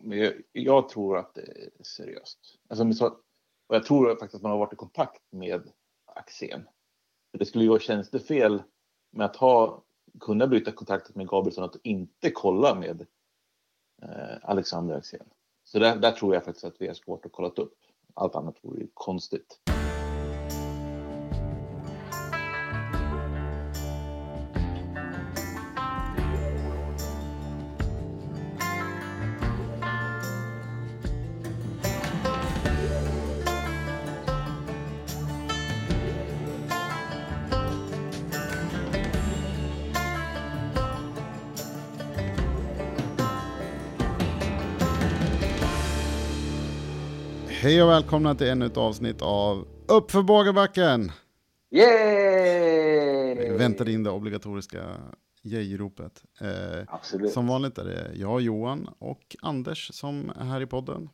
men jag, jag tror att det är seriöst. Alltså, och jag tror faktiskt att man har varit i kontakt med Axén. Det skulle ju vara tjänstefel med att ha, kunna bryta kontakten med Gabrielsson att inte kolla med eh, Alexander Axén. Så där, där, tror jag faktiskt att vi har svårt att kolla upp. Allt annat vore ju konstigt. Hej och välkomna till ännu ett avsnitt av Uppför bågebacken! Yay! Vi väntade in det obligatoriska yay-ropet. Eh. Som vanligt är det jag, Johan och Anders som är här i podden.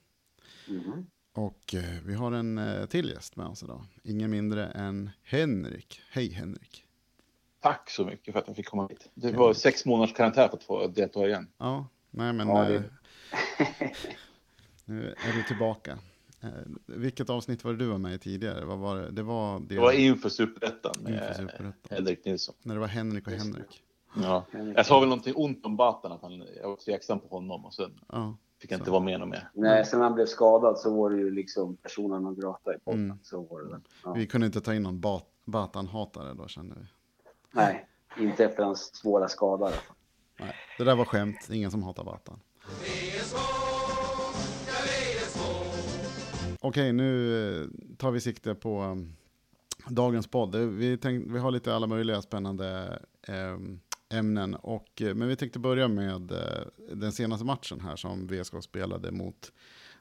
Mm. Och eh, vi har en eh, till gäst med oss idag. Ingen mindre än Henrik. Hej Henrik! Tack så mycket för att jag fick komma hit. Det var sex månaders karantän för att få delta igen. Ja, nej men... Ja, det... Eh, nu är du tillbaka. Eh, vilket avsnitt var det du var med i tidigare? Vad var det? Det var, det... det var inför Superettan med Henrik Nilsson. När det var Henrik och Henrik. Ja, jag sa väl någonting ont om Batan, att han, jag var tveksam på honom och sen ja, fick jag så. inte vara med någon mer. Nej, sen han blev skadad så var det ju liksom personen man grata i podden. Mm. Så var det ja. Vi kunde inte ta in någon bat, Batan-hatare då kände vi. Nej, inte efter hans svåra skada. Nej, det där var skämt, ingen som hatar Batan. Okej, nu eh, tar vi sikte på eh, dagens podd. Eh, vi, tänk, vi har lite alla möjliga spännande ämnen. Och, men vi tänkte börja med den senaste matchen här som VSK spelade mot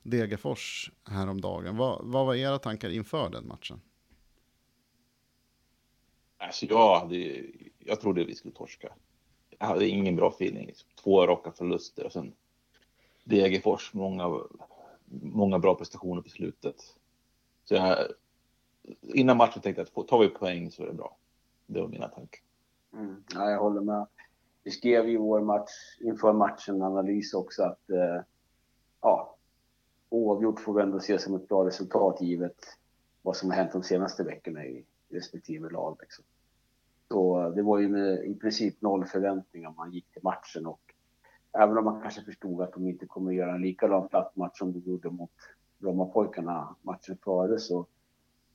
Degerfors häromdagen. Vad, vad var era tankar inför den matchen? Alltså jag, hade, jag trodde vi skulle torska. Jag hade ingen bra feeling. Två raka förluster och sen Degerfors, många många bra prestationer på slutet. Så jag, innan matchen tänkte jag att tar vi poäng så är det bra. Det var mina tankar. Mm, ja, jag håller med. Vi skrev i vår match, inför matchen analys också att eh, ja, oavgjort får vi ändå se som ett bra resultat givet vad som har hänt de senaste veckorna i respektive lag. Liksom. Så det var ju med i princip noll förväntningar man gick till matchen och Även om man kanske förstod att de inte kommer att göra en likadan platt match som de gjorde mot Brommapojkarna matchen före så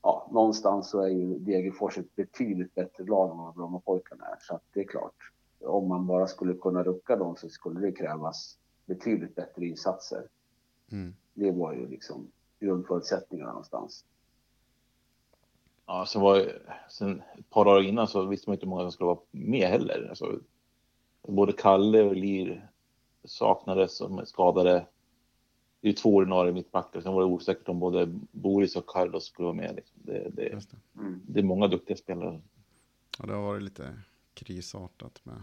ja, någonstans så är ju Degerfors ett betydligt bättre lag än vad Brommapojkarna är. Så att det är klart, om man bara skulle kunna rucka dem så skulle det krävas betydligt bättre insatser. Mm. Det var ju liksom grundförutsättningarna någonstans. Ja, sen, var, sen ett par dagar innan så visste man inte hur många som skulle vara med heller. Alltså, både Kalle och Lir saknades, som skadade. Det är två ordinarie mittbackar, sen var det osäkert om både Boris och Carlos skulle vara med. Liksom. Det, det, det. Mm. det, är många duktiga spelare. Ja, det har varit lite krisartat med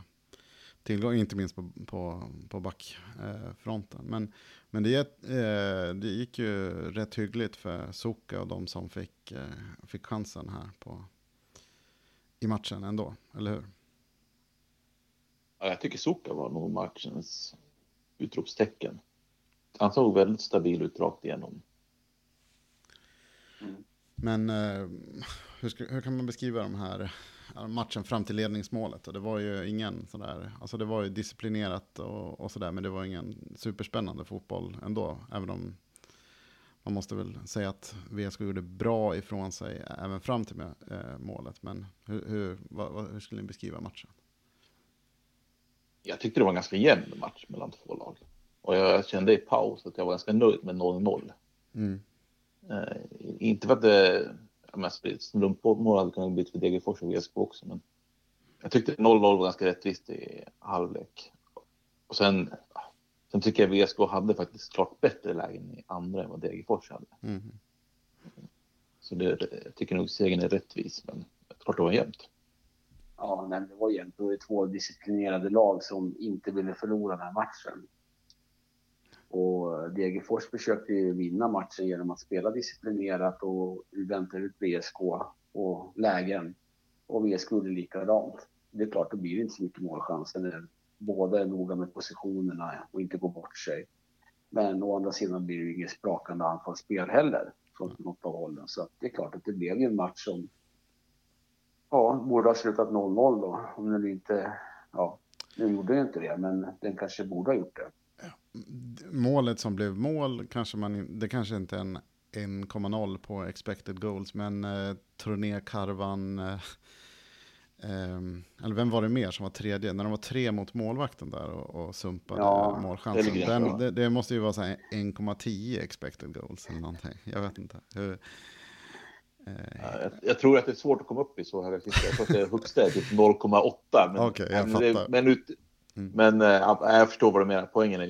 tillgång, inte minst på, på, på backfronten. Men, men det, eh, det gick ju rätt hyggligt för Soka och de som fick, eh, fick chansen här på, i matchen ändå, eller hur? Ja, jag tycker Soka var nog matchens utropstecken. Han såg väldigt stabil ut rakt igenom. Mm. Men eh, hur, ska, hur, kan man beskriva de här matchen fram till ledningsmålet? det var ju ingen sådär, alltså det var ju disciplinerat och, och sådär, men det var ingen superspännande fotboll ändå, även om man måste väl säga att VSK gjorde bra ifrån sig även fram till med, eh, målet. Men hur, hur, vad, hur skulle ni beskriva matchen? Jag tyckte det var en ganska jämn match mellan två lag. Och jag kände i paus att jag var ganska nöjd med 0-0. Mm. Eh, inte för att det, ett slumpmål hade kunnat bli för Degerfors och VSK också, men jag tyckte 0-0 var ganska rättvist i halvlek. Och sen, sen tycker jag VSK hade faktiskt klart bättre lägen i andra än vad Degerfors hade. Mm. Så det, jag tycker nog segern är rättvis, men klart det var jämnt ja, nej, det var jämnt. Det var två disciplinerade lag som inte ville förlora den här matchen. Och Degerfors försökte ju vinna matchen genom att spela disciplinerat och vänta ut VSK och lägen. Och VSK gjorde likadant. Det är klart, då blir det inte så mycket målchanser när båda är noga med positionerna och inte går bort sig. Men å andra sidan blir det inget sprakande anfallsspel heller från något av hållen. Så det är klart att det blev ju en match som ja, borde ha slutat 0-0 då. Om den inte, ja, nu gjorde den inte det, men den kanske borde ha gjort det. Målet som blev mål, kanske man, det kanske inte är en 1,0 på expected goals, men eh, turnékarvan eh, Um, eller vem var det mer som var tredje? När de var tre mot målvakten där och, och sumpade ja, målchansen. Det, det, det, måste ju vara 1,10 expected goals eller någonting. Jag vet inte. Hur, jag, jag, tror att det är svårt att komma upp i så här. Jag tror att det högsta är typ 0,8. Men, okay, jag men, det, men, ut, mm. men uh, jag förstår vad du menar. Poängen är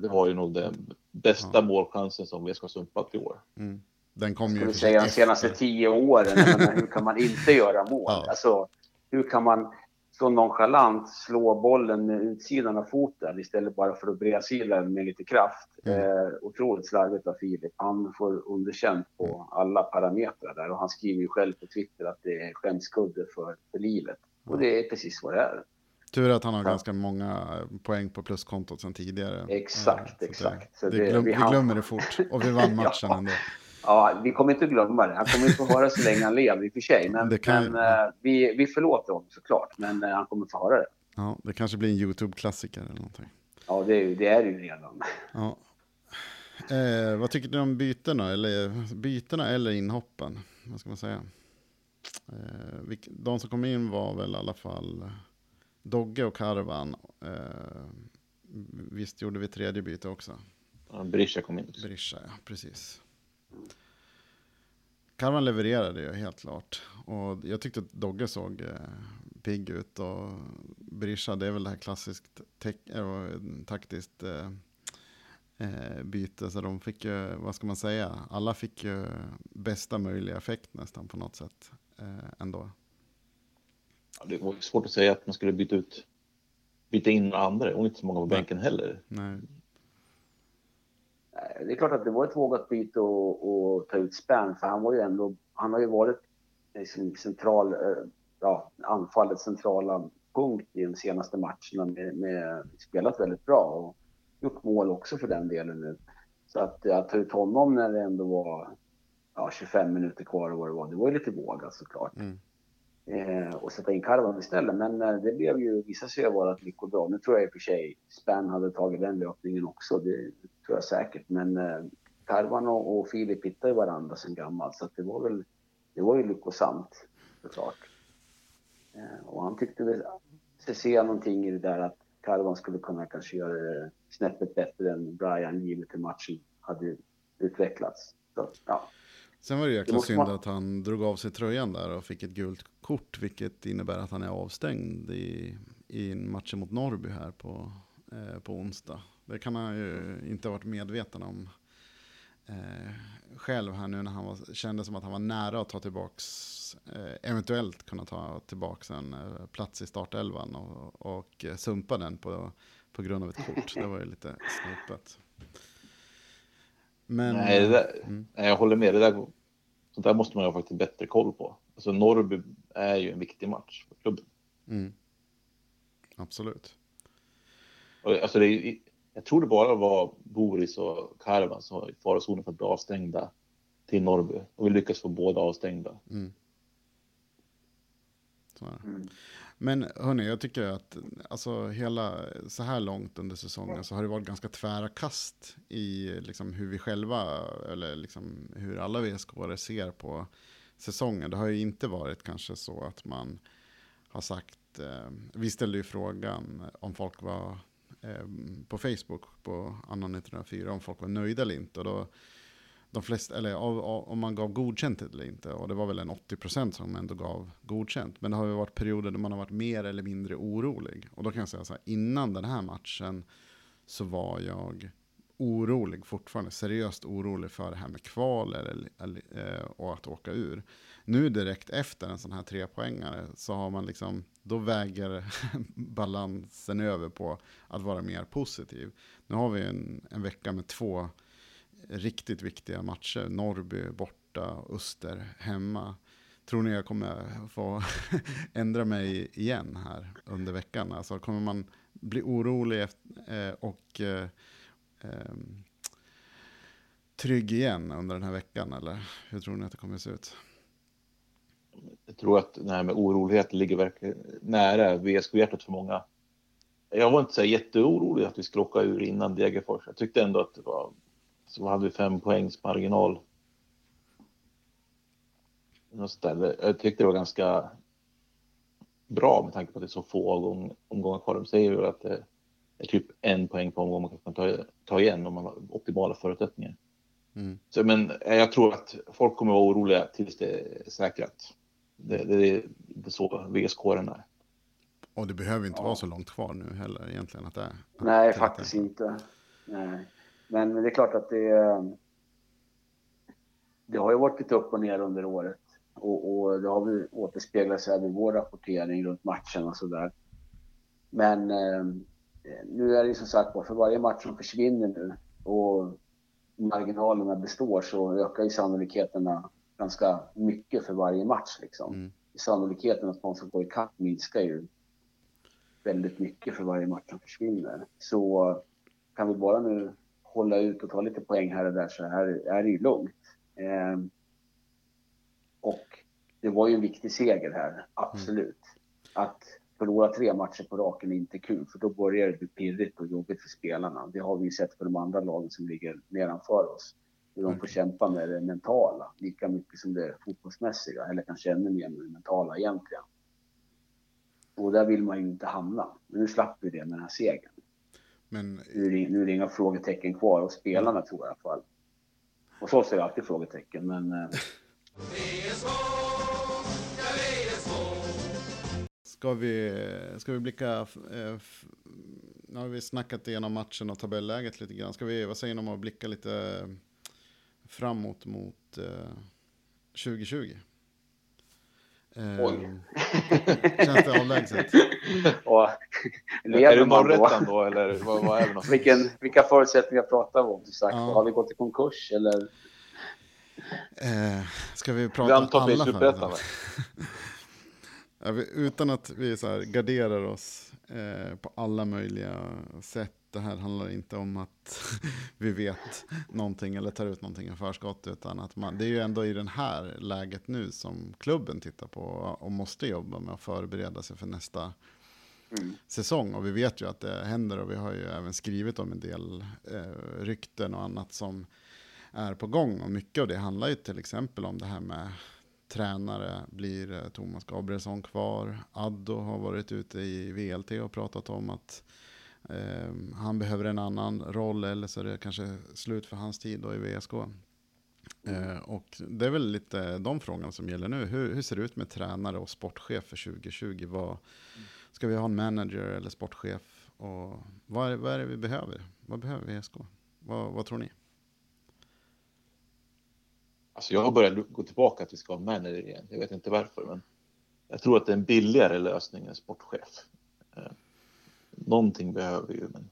det var ju nog den bästa ja. målchansen som vi ska sumpat i år. Mm. Den kom ju... Skulle säga de senaste tio åren. Men hur kan man inte göra mål? Ja. Alltså, hur kan man så nonchalant slå bollen med utsidan av foten istället bara för att bredsida den med lite kraft. Mm. Eh, otroligt slarvigt av Filip. Han får underkänt på mm. alla parametrar där och han skriver ju själv på Twitter att det är skämskudde för, för livet. Och det är precis vad det är. Tur att han har ja. ganska många poäng på pluskontot sedan tidigare. Exakt, eh, exakt. Det, det, glöm, vi, vi glömmer det fort och vi vann matchen ja. ändå. Ja, vi kommer inte glömma det. Han kommer inte få höra så länge han lever i och för sig. Men, kan... men uh, vi, vi förlåter honom såklart. Men uh, han kommer få höra det. Ja, det kanske blir en YouTube-klassiker eller någonting. Ja, det är, det är ju redan. Ja. Eh, vad tycker du om bytena eller, bytena eller inhoppen? Vad ska man säga? Eh, de som kom in var väl i alla fall Dogge och Karvan. Eh, visst gjorde vi tredje byte också? Ja, Brisha kom in. Brisha, ja, precis. Karvan levererade ju helt klart. Och jag tyckte att Dogge såg eh, pigg ut. Och Berisha, det är väl det här klassiskt äh, taktiskt eh, eh, byte. Så de fick ju, vad ska man säga, alla fick ju bästa möjliga effekt nästan på något sätt eh, ändå. Ja, det var svårt att säga att man skulle byta ut, byta in andra. Det var inte så många på bänken heller. Nej. Det är klart att det var ett vågat byte att ta ut Spänn, för han var ju ändå, han har ju varit liksom central, eh, ja, anfallets centrala punkt i de senaste matcherna med, med spelat väldigt bra och gjort mål också för den delen nu. Så att, att ta ut honom när det ändå var ja, 25 minuter kvar och vad det var, det var ju lite vågat såklart. Mm eh, och sätta in Karvan istället. Men eh, det blev ju, visade sig vara ett lycko bra. Nu tror jag i och för sig Spann hade tagit den löpningen också, det tror jag säkert. Men eh, Karvan och, och Filip hittade varandra sen gammalt så det var väl, det var ju lyckosamt såklart. Eh, och han tyckte väl se någonting i det där att Karvan skulle kunna kanske göra det snäppet bättre än Brian givet hur matchen hade utvecklats. Så, ja. Sen var det jäkla synd man... att han drog av sig tröjan där och fick ett gult kort, vilket innebär att han är avstängd i, i matchen mot Norrby här på, eh, på onsdag. Det kan han ju inte ha varit medveten om eh, själv här nu när han var, kände som att han var nära att ta tillbaks, eh, eventuellt kunna ta tillbaks en eh, plats i startelvan och, och sumpa den på, på grund av ett kort. Det var ju lite snopet. Men, Nej, det där, mm. jag håller med. Det där, sånt där måste man ha faktiskt bättre koll på. Alltså Norrby är ju en viktig match för klubben. Mm. Absolut. Och, alltså det, jag tror det bara var Boris och Karvan som var i farozonen för att bli avstängda till Norrby. Och vi lyckas få båda avstängda. Mm. Så mm. Men hörni, jag tycker att alltså, hela, så här långt under säsongen så har det varit ganska tvära kast i liksom, hur vi själva, eller liksom, hur alla vsk ser på säsongen. Det har ju inte varit kanske så att man har sagt, eh, vi ställde ju frågan om folk var Ehm, på Facebook på Anna 1904 om folk var nöjda eller inte. Och då de flesta, eller om man gav godkänt eller inte. Och det var väl en 80% som ändå gav godkänt. Men det har ju varit perioder där man har varit mer eller mindre orolig. Och då kan jag säga så här, innan den här matchen så var jag orolig fortfarande, seriöst orolig för det här med kval eller, eller, eh, och att åka ur. Nu direkt efter en sån här trepoängare så har man liksom, då väger balansen över på att vara mer positiv. Nu har vi en, en vecka med två riktigt viktiga matcher. Norrby borta, Öster hemma. Tror ni jag kommer få ändra mig igen här under veckan? Alltså kommer man bli orolig eh, och eh, eh, trygg igen under den här veckan? Eller hur tror ni att det kommer att se ut? Jag tror att det här med orolighet ligger verkligen nära VSK-hjärtat för många. Jag var inte så jätteorolig att vi skulle åka ur innan Degerfors. Jag tyckte ändå att det var, så hade vi fem poängs marginal. Jag tyckte det var ganska bra med tanke på att det är så få omgångar kvar. De säger ju att det är typ en poäng på omgång man kan ta, ta igen om man har optimala förutsättningar. Mm. Så, men jag tror att folk kommer vara oroliga tills det är säkrat. Det, det, det är så VSK är. Och det behöver inte ja. vara så långt kvar nu heller egentligen. Att det är, Nej, faktiskt det. inte. Nej. Men det är klart att det, det har ju varit lite upp och ner under året. Och, och det har väl återspeglat sig även i vår rapportering runt matchen och sådär. Men eh, nu är det som sagt var, för varje match som försvinner nu och marginalerna består så ökar ju sannolikheterna ganska mycket för varje match. Liksom. Mm. Sannolikheten att någon ska gå ikapp minskar ju väldigt mycket för varje match som försvinner. Så kan vi bara nu hålla ut och ta lite poäng här och där så här är det ju lugnt. Eh, och det var ju en viktig seger här, absolut. Mm. Att förlora tre matcher på raken är inte kul, för då börjar det bli pirrigt och jobbigt för spelarna. Det har vi ju sett för de andra lagen som ligger nedanför oss. Hur de får kämpa med det mentala, lika mycket som det fotbollsmässiga, eller kanske ännu mer med det mentala egentligen. Och där vill man ju inte hamna. Men nu slapp vi det med den här segern. Men... Nu, nu är det inga frågetecken kvar, och spelarna tror jag i alla fall. Och så ser jag alltid frågetecken, men... Ska vi, ska vi blicka, eh, nu har vi snackat igenom matchen och tabelläget lite grann. Ska vi, vad säger ni om att blicka lite framåt mot eh, 2020? Eh, Oj. Känns det avlägset? är det Norrrättan då? eller vad, vad är det Vilken, vilka förutsättningar pratar vi om? Sagt? Ja. Har vi gått i konkurs eller? Eh, ska vi prata vi alla företag? utan att vi så här garderar oss eh, på alla möjliga sätt. Det här handlar inte om att vi vet någonting eller tar ut någonting i förskott. Utan att man, det är ju ändå i det här läget nu som klubben tittar på och måste jobba med att förbereda sig för nästa Mm. säsong. Och vi vet ju att det händer och vi har ju även skrivit om en del eh, rykten och annat som är på gång. Och mycket av det handlar ju till exempel om det här med tränare. Blir eh, Thomas Gabrielsson kvar? Addo har varit ute i VLT och pratat om att eh, han behöver en annan roll eller så är det kanske slut för hans tid då i VSK. Eh, och det är väl lite de frågorna som gäller nu. Hur, hur ser det ut med tränare och sportchef för 2020? Vad, ska vi ha en manager eller sportchef? Och vad, är, vad är det vi behöver? Vad behöver VSK? Vad, vad tror ni? Alltså jag har börjat gå tillbaka att vi ska ha manager igen. Jag vet inte varför, men jag tror att det är en billigare lösning än sportchef. Eh, någonting behöver ju, men...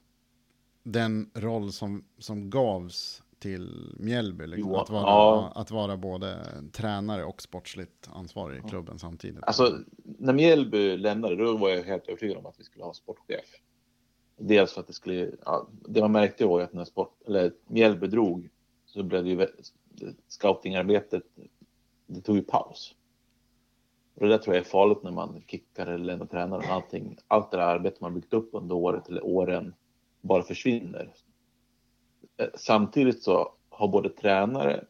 Den roll som, som gavs till Mjällby, liksom, att, vara, ja. att vara både tränare och sportsligt ansvarig i ja. klubben samtidigt. Alltså, när Mjällby lämnade, då var jag helt övertygad om att vi skulle ha sportchef. Dels för att det skulle, ja, det man märkte var ju att när sport, eller Mjällby drog så blev det ju scoutingarbetet, det tog ju paus. Och det där tror jag är farligt när man kickar eller lämnar tränaren. Allting, allt det där arbetet man byggt upp under året eller åren bara försvinner. Eh, samtidigt så har både tränare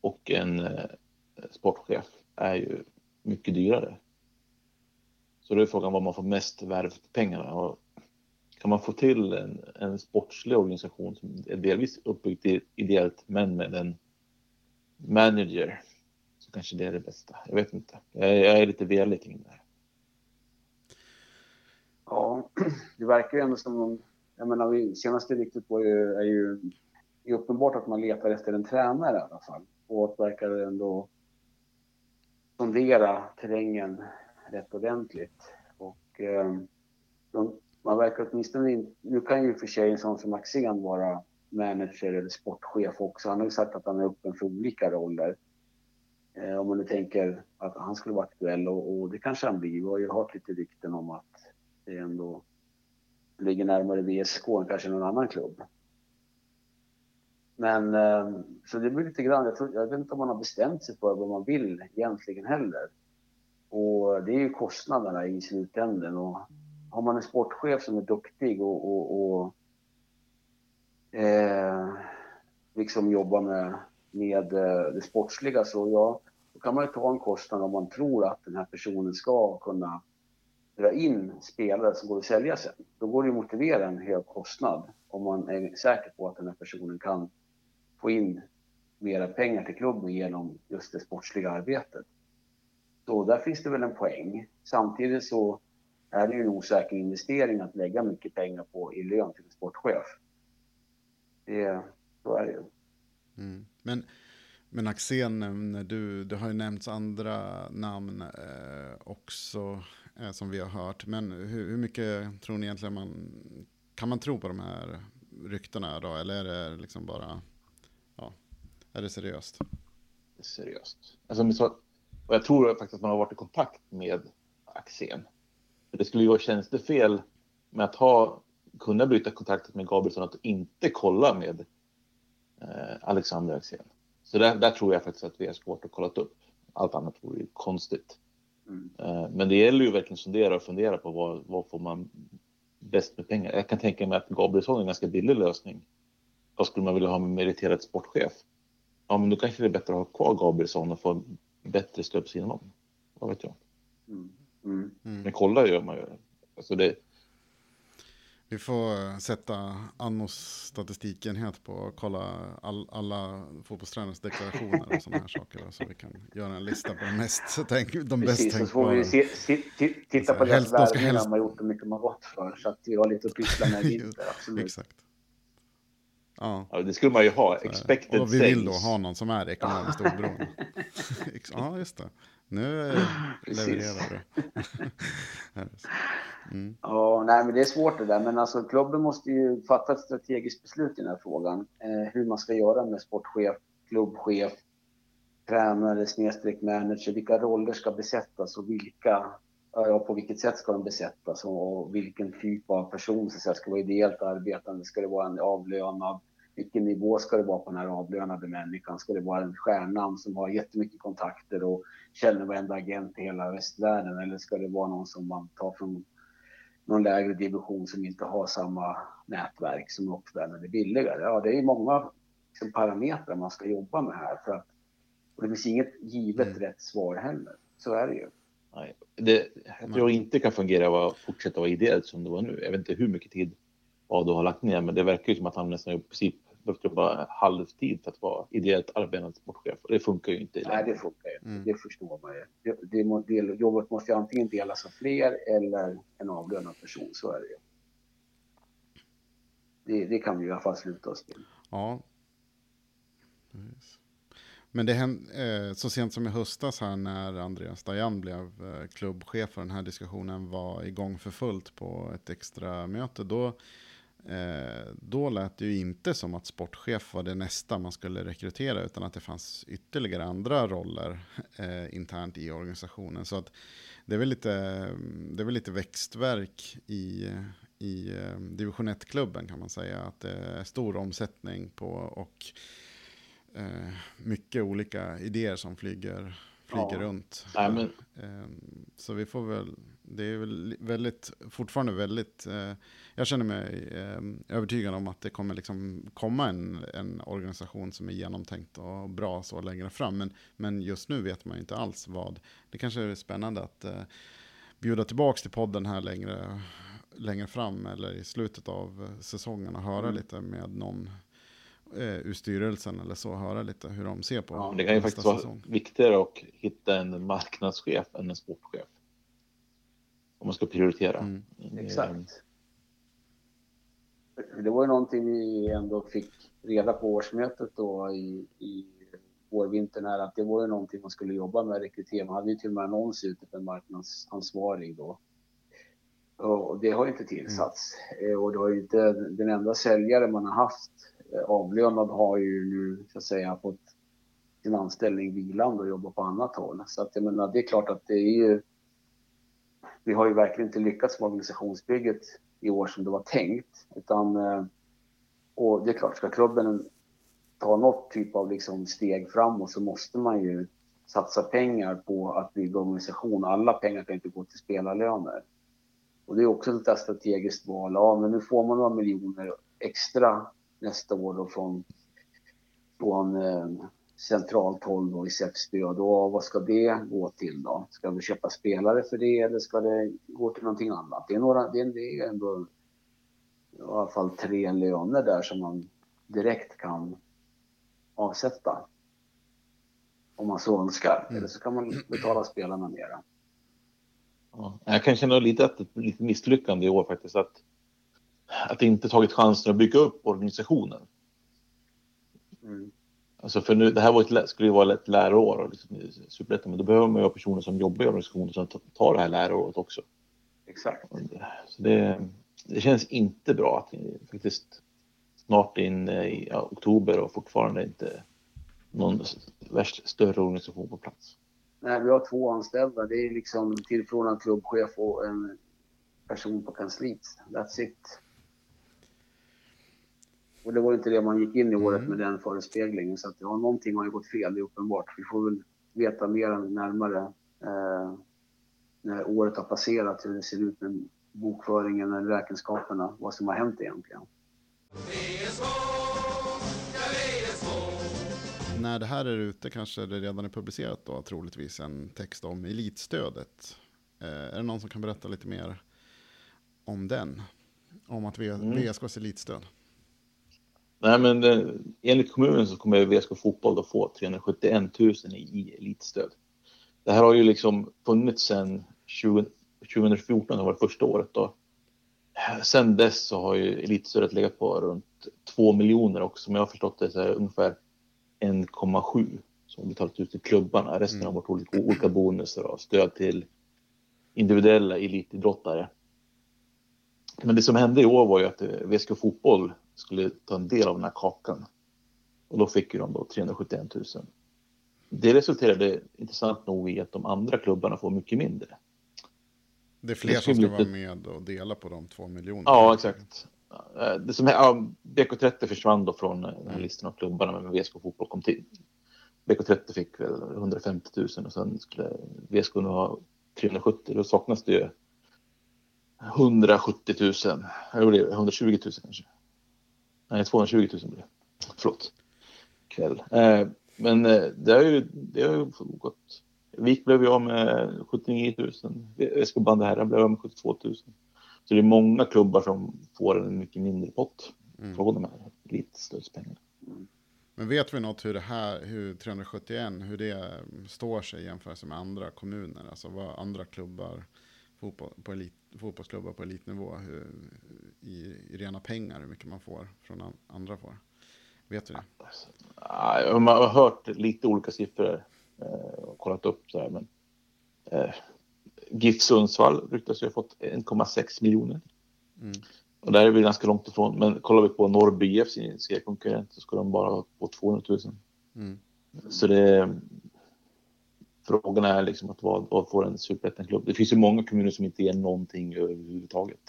och en eh, sportchef är ju mycket dyrare. Så då är frågan vad man får mest värv för pengarna. Och kan man få till en, en sportslig organisation som är delvis uppbyggd ideellt men med en manager så kanske det är det bästa. Jag vet inte. Jag, jag är lite velig kring det här. Ja, det verkar ju ändå som om jag menar, senaste riktigt är ju, är ju är uppenbart att man letar efter en tränare i alla fall. Och att verkar ändå sondera terrängen rätt ordentligt. Och eh, de, man verkar åtminstone Nu kan ju för sig en sån som Axén vara manager eller sportchef också. Han har ju sagt att han är öppen för olika roller. Eh, om man nu tänker att han skulle vara aktuell och, och, det kanske han blir. Vi har ju hört lite rykten om att det ändå ligger närmare VSK än kanske någon annan klubb. Men eh, så det blir lite grann, jag, tror, jag vet inte om man har bestämt sig för vad man vill egentligen heller. Och det är ju kostnaderna i slutänden och har man en sportchef som är duktig och, och, och eh, liksom jobbar med, med eh, det sportsliga så ja, då kan man ju ta en kostnad om man tror att den här personen ska kunna dra in spelare som går att sälja sen. Då går det att motivera en hög kostnad om man är säker på att den här personen kan få in mera pengar till klubben genom just det sportsliga arbetet. Så där finns det väl en poäng. Samtidigt så är det ju en osäker investering att lägga mycket pengar på i lön till en sportchef. Det, så är det ju. Mm. Men, men Axén, du, det har ju nämnts andra namn eh, också eh, som vi har hört. Men hur, hur, mycket tror ni egentligen man, kan man tro på de här ryktena då? Eller är det liksom bara, ja, är det seriöst? Seriöst. Alltså, och jag tror faktiskt att man har varit i kontakt med Axén. Det skulle ju vara tjänstefel med att ha, kunna bryta kontakten med Gabrielsson att inte kolla med eh, Alexander Axén. Så där, där, tror jag faktiskt att vi har svårt att kolla upp. Allt annat vore ju konstigt. Mm. Eh, men det gäller ju verkligen att fundera och fundera på vad, vad får man bäst med pengar. Jag kan tänka mig att Gabrielsson är en ganska billig lösning. Vad skulle man vilja ha med meriterad sportchef? Ja, men då kanske det är bättre att ha kvar Gabrielsson och få bättre stöd på sidan om. Vad vet jag. Mm. Mm. Men kolla gör man ju. Alltså det... Vi får sätta Annos statistikenhet på att kolla all, alla fotbollstränarens deklarationer och sådana här saker. Så vi kan göra en lista på de mest tänk, de bäst tänkbara. så får vi se, se, titta på deras värvningar helst... de har gjort och mycket har gått för. Så att vi har lite att pyssla med i vinter, absolut. Exakt. Ja. ja. det skulle man ju ha. Expected Och vi vill då ha någon som är ekonomiskt oberoende. ja, just det. Nu levererar du. mm. Ja, nej, men det är svårt det där. Men alltså, klubben måste ju fatta ett strategiskt beslut i den här frågan. Eh, hur man ska göra med sportchef, klubbchef, tränare, snedstreck manager. Vilka roller ska besättas och vilka, ja, på vilket sätt ska de besättas och vilken typ av person så att ska vara ideellt arbetande. Ska det vara en avlönad vilken nivå ska det vara på den här avlönade människan? Ska det vara en stjärnamn som har jättemycket kontakter och känner varenda agent i hela västvärlden? Eller ska det vara någon som man tar från någon lägre division som inte har samma nätverk som är billigare? Ja, det är många liksom, parametrar man ska jobba med här för att och det finns inget givet mm. rätt svar heller. Så är det ju. Nej, det, jag tror inte kan fungera att fortsätta vara ideellt som det var nu. Jag vet inte hur mycket tid Ado har lagt ner, men det verkar ju som att han nästan i princip behövt jobba halvtid för att vara ideellt arbetande sportchef. Och det funkar ju inte. Nej, det funkar ju inte. Mm. Det förstår man ju. Det, det, det, jobbet måste ju antingen delas av fler eller en avlönad person. Så är det ju. Det, det kan vi i alla fall sluta oss till. Ja. Men det hände, eh, så sent som i höstas här när Andreas Dajan blev eh, klubbchef för den här diskussionen var igång för fullt på ett extra möte. Då Eh, då lät det ju inte som att sportchef var det nästa man skulle rekrytera, utan att det fanns ytterligare andra roller eh, internt i organisationen. Så att det är väl lite, det är väl lite växtverk i, i eh, division 1-klubben kan man säga. Att det är stor omsättning på och eh, mycket olika idéer som flyger, flyger ja. runt. Nej, men... Eh, så vi får väl, det är väl väldigt, fortfarande väldigt eh, jag känner mig eh, övertygad om att det kommer liksom komma en, en organisation som är genomtänkt och bra så längre fram. Men, men just nu vet man inte alls vad. Det kanske är spännande att eh, bjuda tillbaka till podden här längre, längre fram eller i slutet av säsongen och höra mm. lite med någon eh, ur styrelsen eller så, höra lite hur de ser på ja, Det kan ju faktiskt säsong. vara viktigare att hitta en marknadschef än en sportchef. Om man ska prioritera. Mm. Exakt det var ju någonting vi ändå fick reda på årsmötet då i, i vårvintern här att det var ju någonting man skulle jobba med rekrytering. Man hade ju till och med annons ute för en marknadsansvarig då. Och det har ju inte tillsatts. Mm. Och det har ju inte, den enda säljare man har haft eh, avlönad har ju nu så att säga fått sin anställning vilande och jobbar på annat håll. Så att jag menar, det är klart att det är ju. Vi har ju verkligen inte lyckats med organisationsbygget i år som det var tänkt. Utan, eh, och det är klart, ska klubben ta något typ av liksom steg framåt så måste man ju satsa pengar på att bygga organisation. Alla pengar kan inte gå till spelarlöner. Och det är också ett strategiskt val. Ja, men nu får man några miljoner extra nästa år då från, från eh, centralt håll då i SEF-stöd. Och vad ska det gå till då? Ska vi köpa spelare för det eller ska det gå till någonting annat? Det är, några, det är, det är ändå i alla fall tre löner där som man direkt kan avsätta. Om man så önskar. Mm. Eller så kan man betala spelarna mera. Ja, jag kan känna lite att ett lite misslyckande i år faktiskt. Att, att inte tagit chansen att bygga upp organisationen. Mm. Alltså för nu, det här var ett, skulle ju vara ett läroår och liksom, superettan, men då behöver man ju ha personer som jobbar i organisationen som tar det här läroåret också. Exakt. Så det, det känns inte bra att faktiskt snart in i ja, oktober och fortfarande inte någon värst större organisation på plats. Nej, vi har två anställda. Det är liksom tillförordnad klubbchef och en person på kansliet. That's it. Och det var inte det man gick in i året mm. med den förespeglingen. Så att ja, någonting har ju gått fel, det är uppenbart. Vi får väl veta mer närmare eh, när året har passerat hur det ser ut med bokföringen eller räkenskaperna, vad som har hänt egentligen. När det här är ute kanske det redan är publicerat då, troligtvis en text om elitstödet. Eh, är det någon som kan berätta lite mer om den? Om att v mm. VSKs elitstöd? Nej, men eh, enligt kommunen så kommer VSK Fotboll att få 371 000 i elitstöd. Det här har ju liksom funnits sedan 20, 2014, det var det första året då. Sen dess så har ju elitstödet legat på runt 2 miljoner och som jag har förstått det så är det ungefär 1,7 som betalat ut till klubbarna. Resten mm. har varit olika, olika bonusar och stöd till individuella elitidrottare. Men det som hände i år var ju att VSK Fotboll skulle ta en del av den här kakan. Och då fick ju de då 371 000. Det resulterade intressant nog i att de andra klubbarna får mycket mindre. Det är fler det som ska lite... vara med och dela på de två miljonerna. Ja, exakt. Det som, ja, BK30 försvann då från den här listan av klubbarna, men VSK Fotboll kom till. BK30 fick väl 150 000 och sen skulle VSK nu ha 370. Då saknas det ju 170 000, eller 120 000 kanske. Nej, 220 000 blir det. Förlåt. Kväll. Eh, men eh, det har ju, det har ju gått. Vik blev ju av med 79 000. Eskilbande herrar blev av med 72 000. Så det är många klubbar som får en mycket mindre pott mm. från de här elitstödspengarna. Men vet vi något hur det här, hur 371, hur det står sig i jämförelse med andra kommuner? Alltså vad andra klubbar, fotboll, på elit, fotbollsklubbar på elitnivå, hur, i, i rena pengar, hur mycket man får från andra får? Vet du det? Man har hört lite olika siffror eh, och kollat upp så här, men eh, GIF Sundsvall ryktas ju ha fått 1,6 miljoner. Mm. Och där är vi ganska långt ifrån. Men kollar vi på Norrby IF, sin seriekonkurrent, så ska de bara få 200 000. Mm. Så det... Frågan är liksom att vad, vad får en superettan-klubb? Det finns ju många kommuner som inte ger någonting överhuvudtaget.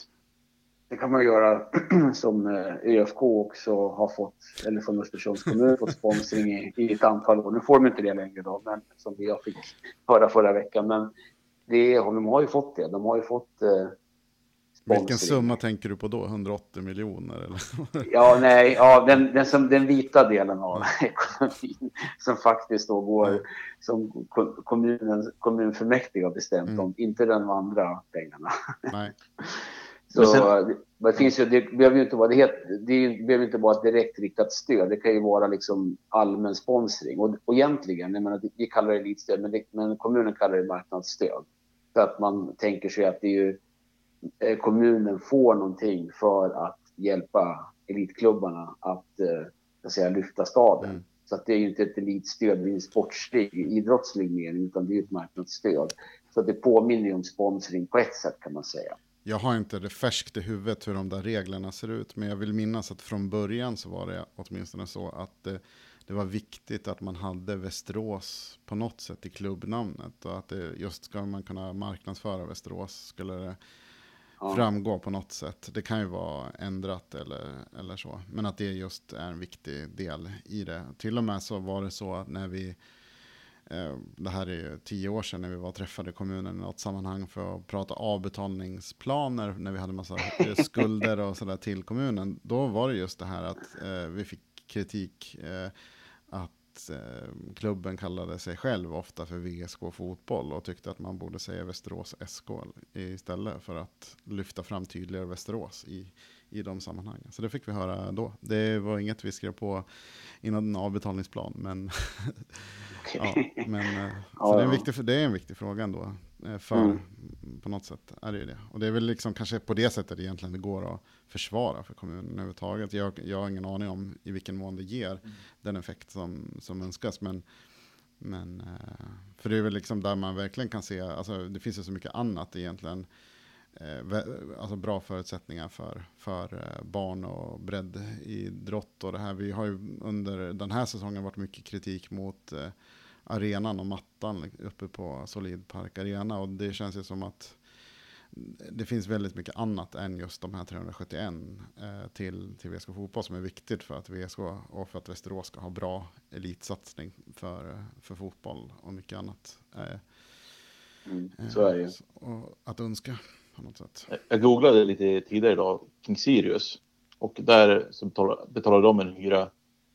Det kan man göra som eh, ÖFK också har fått, eller som Östersunds kommun fått sponsring i, i ett antal år. Nu får de inte det längre då, men som jag fick höra förra veckan. Men det, de har ju fått det. De har ju fått eh, vilken summa tänker du på då? 180 miljoner? Eller? ja, nej, ja, den, den, som, den vita delen av ekonomin som faktiskt då går mm. som kommunen, kommunfullmäktige har bestämt mm. om, inte de andra pengarna. Nej. Så sen, det, finns ju, det behöver ju inte vara, det, det behöver inte vara ett direkt riktat stöd. Det kan ju vara liksom allmän sponsring. Och, och egentligen, jag menar, vi kallar det elitstöd, men, det, men kommunen kallar det marknadsstöd. För att man tänker sig att det är ju, kommunen får någonting för att hjälpa elitklubbarna att, eh, att säga, lyfta staden. Mm. Så att det är ju inte ett elitstöd i en sportslig, idrottslig mening, utan det är ett marknadsstöd. Så att det påminner ju om sponsring på ett sätt kan man säga. Jag har inte det färskt i huvudet hur de där reglerna ser ut, men jag vill minnas att från början så var det åtminstone så att det, det var viktigt att man hade Västerås på något sätt i klubbnamnet och att det, just ska man kunna marknadsföra Västerås skulle det ja. framgå på något sätt. Det kan ju vara ändrat eller, eller så. Men att det just är en viktig del i det. Till och med så var det så att när vi eh, det här är ju tio år sedan när vi var och träffade kommunen i något sammanhang för att prata avbetalningsplaner när vi hade massa skulder och sådär till kommunen. Då var det just det här att eh, vi fick kritik eh, att eh, klubben kallade sig själv ofta för VSK Fotboll och tyckte att man borde säga Västerås SK istället för att lyfta fram tydligare Västerås i, i de sammanhangen. Så det fick vi höra då. Det var inget vi skrev på innan en avbetalningsplan, men, ja, men eh, så det, är en viktig, det är en viktig fråga ändå. Eh, för mm. på något sätt är det ju det. Och det är väl liksom kanske på det sättet egentligen det går att försvara för kommunen överhuvudtaget. Jag, jag har ingen aning om i vilken mån det ger mm. den effekt som, som önskas. Men, men, eh, för det är väl liksom där man verkligen kan se, alltså det finns ju så mycket annat egentligen. Eh, alltså bra förutsättningar för, för barn och breddidrott och det här. Vi har ju under den här säsongen varit mycket kritik mot arenan och mattan uppe på Solid Park Arena. Och det känns ju som att det finns väldigt mycket annat än just de här 371 eh, till, till VSK Fotboll som är viktigt för att VSK och för att Västerås ska ha bra elitsatsning för, för fotboll och mycket annat. Eh, mm, så är det eh, Att önska på något sätt. Jag googlade lite tidigare idag, King Sirius. Och där så betalar, betalar de en hyra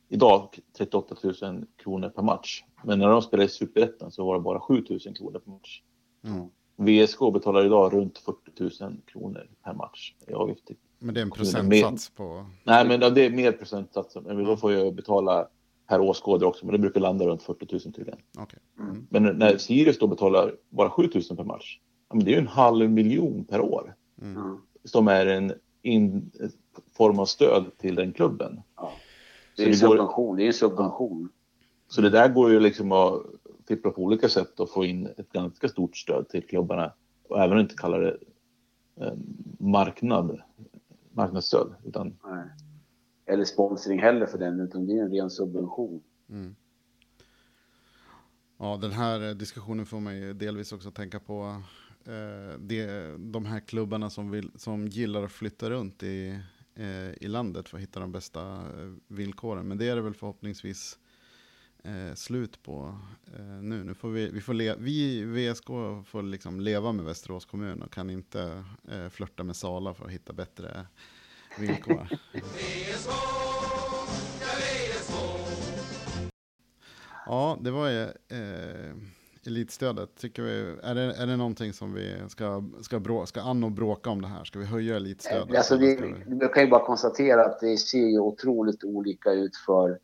idag 38 000 kronor per match. Men när de spelade i Superettan så var det bara 7 000 kronor per match. Mm. VSK betalar idag runt 40 000 kronor per match i avgift. Men det är en procentsats på? Nej, men det är mer procentsats. Men då får jag betala per åskådare också, men det brukar landa runt 40 000 tydligen. Okay. Mm. Men när Sirius då betalar bara 7 000 per match, men det är ju en halv miljon per år. Mm. Som är en in, form av stöd till den klubben. Ja. Det är en subvention. Det är en subvention. Så det där går ju liksom att fippla på olika sätt och få in ett ganska stort stöd till klubbarna. Och även inte kalla det eh, marknad, marknadsstöd. Utan... Nej. Eller sponsring heller för den, utan det är en ren subvention. Mm. Ja, den här diskussionen får mig delvis också tänka på eh, det, de här klubbarna som, vill, som gillar att flytta runt i, eh, i landet för att hitta de bästa eh, villkoren. Men det är det väl förhoppningsvis eh, slut på eh, nu. Nu får vi, vi, får le, vi VSK får liksom leva med Västerås kommun och kan inte eh, flörta med Sala för att hitta bättre villkor. ja, det var ju eh, elitstödet. Tycker vi, är, det, är det någonting som vi ska, ska, brå, ska an och bråka om det här? Ska vi höja elitstödet? Alltså vi, vi... vi kan ju bara konstatera att det ser ju otroligt olika ut för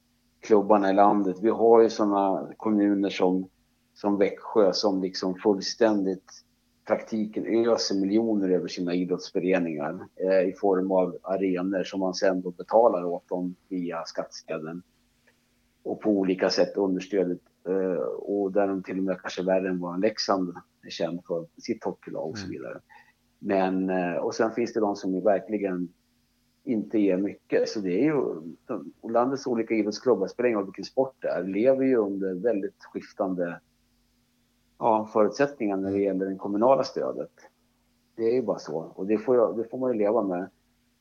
klubbarna i landet. Vi har ju sådana kommuner som, som Växjö som liksom fullständigt praktiken öser miljoner över sina idrottsföreningar eh, i form av arenor som man sen då betalar åt dem via skattsedeln och på olika sätt understödet eh, och där de till och med kanske värre än vad Leksand är känd för sitt hockeylag och så mm. vidare. Men eh, och sen finns det de som verkligen inte ger mycket. Så det är ju, och landets olika idrottsklubbar, spelar ingen roll vilken sport det är, lever ju under väldigt skiftande ja, förutsättningar när det gäller det kommunala stödet. Det är ju bara så och det får, jag, det får man ju leva med.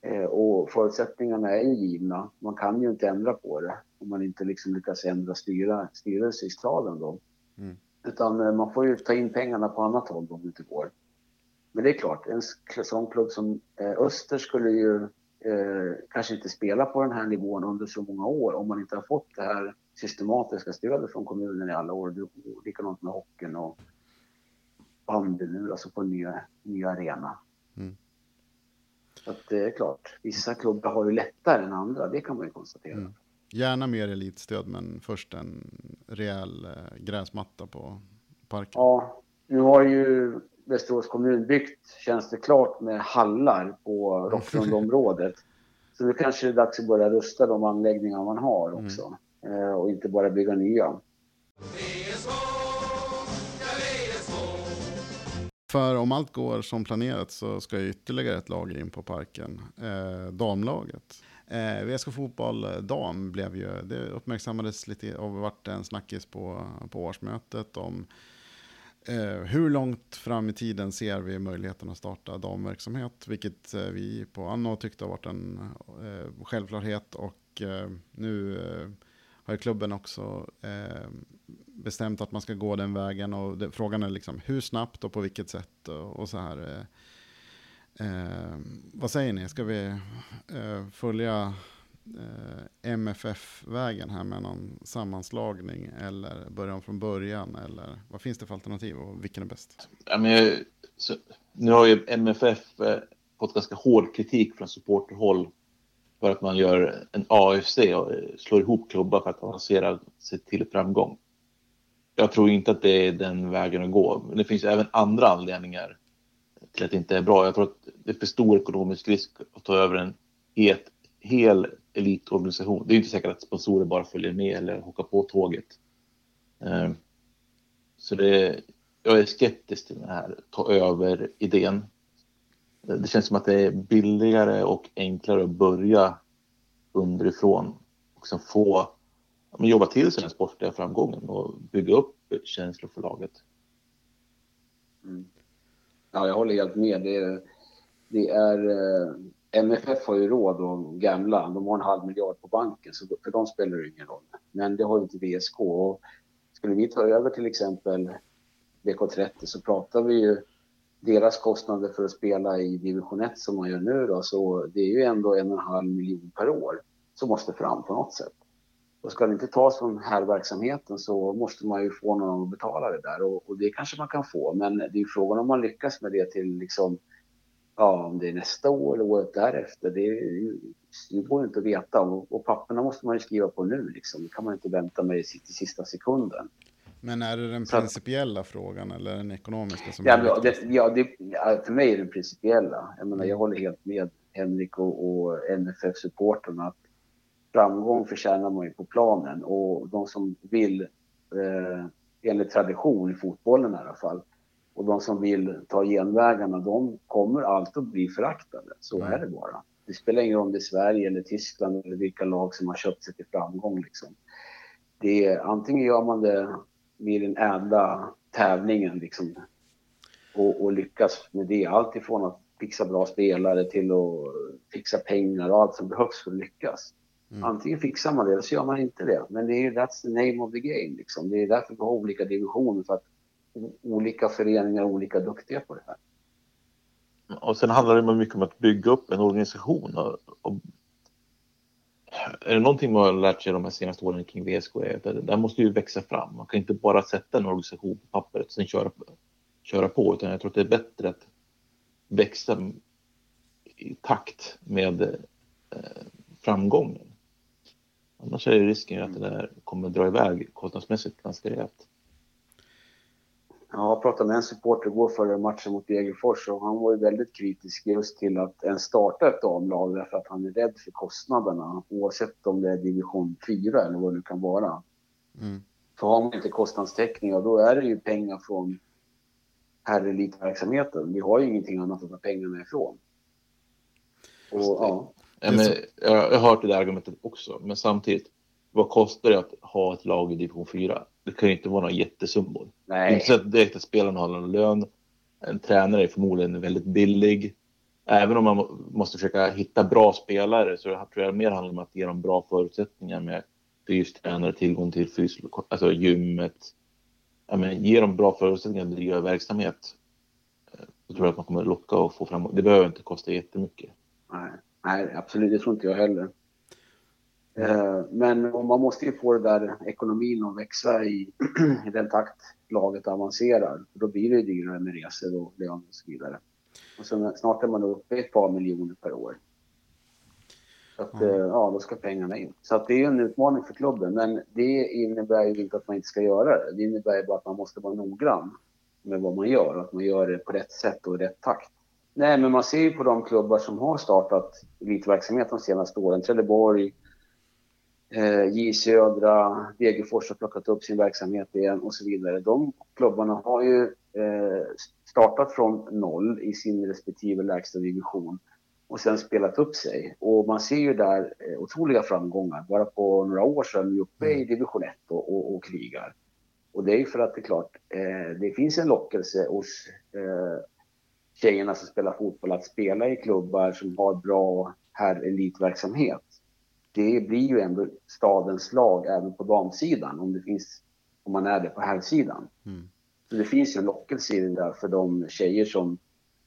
Eh, och förutsättningarna är ju givna. Man kan ju inte ändra på det om man inte liksom lyckas ändra styra, styrelse i staden då. Mm. Utan eh, man får ju ta in pengarna på annat håll om det inte går. Men det är klart, en sån klubb som eh, Öster skulle ju eh, kanske inte spela på den här nivån under så många år om man inte har fått det här systematiska stödet från kommunen i alla år. Likadant med hockeyn och bandy nu, alltså på en ny, ny arena. Mm. Så att det är klart, vissa klubbar har ju lättare än andra, det kan man ju konstatera. Mm. Gärna mer elitstöd, men först en rejäl eh, gräsmatta på parken. Ja, nu har ju Västerås kommun byggt, känns det klart, med hallar på Rocklundområdet. Så nu kanske det är dags att börja rusta de anläggningar man har mm. också. Mm. och inte bara bygga nya. För om allt går som planerat så ska ytterligare ett lag in på parken. Eh, damlaget. Eh, VSK Fotboll dam blev ju, det uppmärksammades lite och varit en snackis på, på årsmötet om Eh, hur långt fram i tiden ser vi möjligheten att starta damverksamhet? Vilket eh, vi på Anno tyckte har varit en eh, självklarhet och eh, nu eh, har klubben också eh, bestämt att man ska gå den vägen och det, frågan är liksom hur snabbt och på vilket sätt och, och så här. Eh, eh, vad säger ni, ska vi eh, följa eh, MFF-vägen här med någon sammanslagning eller börja om från början? Eller vad finns det för alternativ och vilken är bäst? Ja, men, så, nu har ju MFF eh, fått ganska hård kritik från supporterhåll för att man gör en AFC och eh, slår ihop klubbar för att avancera sig till framgång. Jag tror inte att det är den vägen att gå. Men det finns även andra anledningar till att det inte är bra. Jag tror att det är för stor ekonomisk risk att ta över en het, hel elitorganisation. Det är inte säkert att sponsorer bara följer med eller hoppar på tåget. Eh, så det, jag är skeptisk till den här ta över-idén. Det känns som att det är billigare och enklare att börja underifrån och sen få men, jobba till sig den sportliga framgången och bygga upp känslor för laget. Mm. Ja, jag håller helt med. Det är, det är eh, MFF har ju råd att gamla, de har en halv miljard på banken så för dem spelar det ingen roll. Men det har ju inte VSK och skulle vi ta över till exempel VK30 så pratar vi ju deras kostnader för att spela i division 1 som man gör nu då, så det är ju ändå en och en halv miljon per år som måste fram på något sätt. Och ska det inte tas från här verksamheten så måste man ju få någon att betala det där och, och det kanske man kan få. Men det är ju frågan om man lyckas med det till liksom Ja, om det är nästa år eller året därefter, det, det går inte att veta. Och, och papperna måste man ju skriva på nu, liksom. Det kan man inte vänta med till sista sekunden. Men är det den principiella Så, frågan eller den ekonomiska som ja, är det, ja, det, för mig är det den principiella. Jag menar, jag håller helt med Henrik och, och NFF-supporterna att framgång förtjänar man ju på planen och de som vill, eh, enligt tradition i fotbollen i alla fall, och de som vill ta genvägarna, de kommer alltid att bli föraktade. Så mm. är det bara. Det spelar ingen roll om det är Sverige eller Tyskland eller vilka lag som har köpt sig till framgång. Liksom. Det är, antingen gör man det med den ädla tävlingen liksom, och, och lyckas med det. Allt ifrån att fixa bra spelare till att fixa pengar och allt som behövs för att lyckas. Mm. Antingen fixar man det eller så gör man inte det. Men det är that's the name of the game. Liksom. Det är därför vi har olika divisioner. För att olika föreningar olika duktiga på det här. Och sen handlar det mycket om att bygga upp en organisation. Och, och är det någonting man har lärt sig de här senaste åren kring VSK är att det måste ju växa fram. Man kan inte bara sätta en organisation på pappret och sen köra, köra på, utan jag tror att det är bättre att växa i takt med eh, framgången. Annars är det risken att det där kommer dra iväg kostnadsmässigt ganska rejält. Jag pratade med en supporter igår före matchen mot Degerfors och han var ju väldigt kritisk just till att ens starta ett damlag därför att han är rädd för kostnaderna oavsett om det är division 4 eller vad det kan vara. Mm. För har man inte kostnadstäckning, då är det ju pengar från herrelitverksamheten. Vi har ju ingenting annat att ta pengarna ifrån. Och, ja. ja men, jag har hört det där argumentet också, men samtidigt, vad kostar det att ha ett lag i division 4? Det kan ju inte vara några jättesummor. Nej. Inte så att direkt att spelarna har någon lön. En tränare är förmodligen väldigt billig. Även om man måste försöka hitta bra spelare så tror jag mer handlar om att ge dem bra förutsättningar med fystränare, tillgång till fys, alltså gymmet. Ja, men, ge dem bra förutsättningar att driva verksamhet. Så tror jag att man kommer locka och få fram. Det behöver inte kosta jättemycket. Nej, nej absolut. Det tror inte jag heller. Eh, men man måste ju få det där ekonomin att växa i, i den takt laget avancerar. Då blir det ju dyrare med resor och lön och så vidare. Och sen, snart är man uppe i ett par miljoner per år. Så att, mm. ja, då ska pengarna in. Så att det är en utmaning för klubben. Men det innebär ju inte att man inte ska göra det. Det innebär bara att man måste vara noggrann med vad man gör. Att man gör det på rätt sätt och i rätt takt. Nej, men man ser ju på de klubbar som har startat elitverksamhet de senaste åren. Trelleborg, J Södra, Degerfors har plockat upp sin verksamhet igen och så vidare. De klubbarna har ju eh, startat från noll i sin respektive lägsta division och sen spelat upp sig. Och man ser ju där eh, otroliga framgångar. Bara på några år sedan är vi uppe i mm. division 1 och, och, och krigar. Och det är ju för att det är klart, eh, det finns en lockelse hos eh, tjejerna som spelar fotboll att spela i klubbar som har bra här elitverksamhet. Det blir ju ändå stadens lag även på damsidan om det finns, om man är det på herrsidan. Mm. Så det finns ju en lockelse i det där för de tjejer som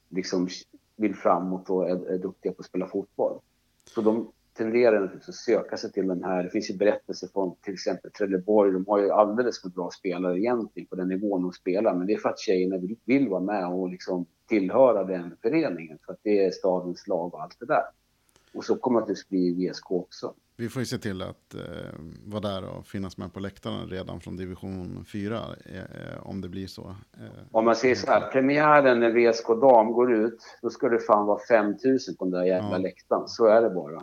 liksom vill framåt och är, är duktiga på att spela fotboll. Så de tenderar naturligtvis att söka sig till den här. Det finns ju berättelser från till exempel Trelleborg. De har ju alldeles för bra spelare egentligen på den nivån de spelar. Men det är för att tjejerna vill, vill vara med och liksom tillhöra den föreningen. För att det är stadens lag och allt det där. Och så kommer det att bli VSK också. Vi får ju se till att eh, vara där och finnas med på läktaren redan från division 4, eh, om det blir så. Eh, om man säger så här, premiären när VSK dam går ut, då ska det fan vara 5000 på den där jävla ja. läktaren. Så är det bara.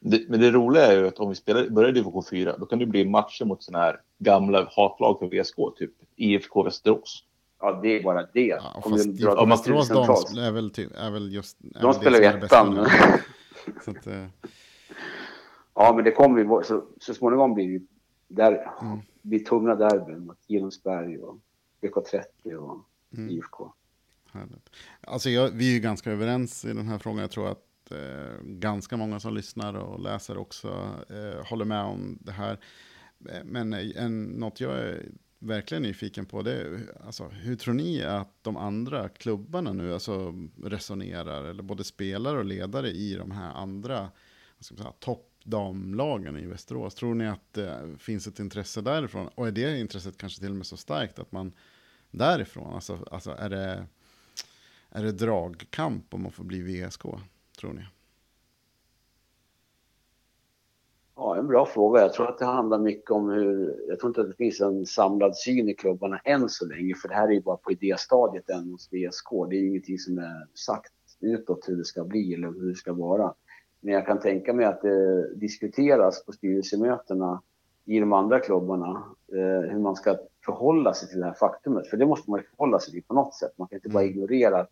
Det, men det roliga är ju att om vi spelar, börjar i division 4, då kan det bli matcher mot sådana här gamla hatlag för VSK, typ IFK Västerås. Ja, det är bara det. Ja, fast IFK Västerås de är väl, typ, är väl just... Är de spelar ju ettan. Så att, eh. Ja, men det kommer ju så, så småningom blir det där, mm. blir tunga derbyn mot Gillensberg och BK30 och mm. IFK. Härligt. Alltså jag, vi är ju ganska överens i den här frågan. Jag tror att eh, ganska många som lyssnar och läser också eh, håller med om det här. Eh, men en, något jag är verkligen nyfiken på det alltså, hur tror ni att de andra klubbarna nu alltså, resonerar, eller både spelare och ledare i de här andra toppdamlagen i Västerås? Tror ni att det finns ett intresse därifrån? Och är det intresset kanske till och med så starkt att man därifrån, alltså, alltså är det är det dragkamp om att få bli VSK? tror ni? Ja, en bra fråga. Jag tror att det handlar mycket om hur... Jag tror inte att det finns en samlad syn i klubbarna än så länge, för det här är ju bara på idéstadiet än hos VSK. Det är ju ingenting som är sagt utåt hur det ska bli eller hur det ska vara. Men jag kan tänka mig att det diskuteras på styrelsemötena i de andra klubbarna eh, hur man ska förhålla sig till det här faktumet. För det måste man förhålla sig till på något sätt. Man kan inte bara mm. ignorera att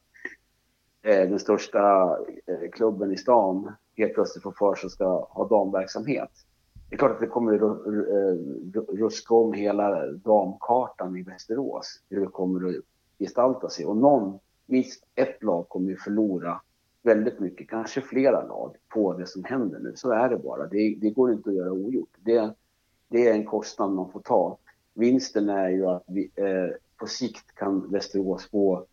Eh, den största eh, klubben i stan helt plötsligt får för sig att ska ha damverksamhet. Det är klart att det kommer eh, ruska om hela damkartan i Västerås, hur det kommer att gestalta sig. Och någon, minst ett lag kommer ju förlora väldigt mycket, kanske flera lag, på det som händer nu. Så är det bara. Det, det går inte att göra ogjort. Det, det är en kostnad man får ta. Vinsten är ju att vi, eh, på sikt kan Västerås få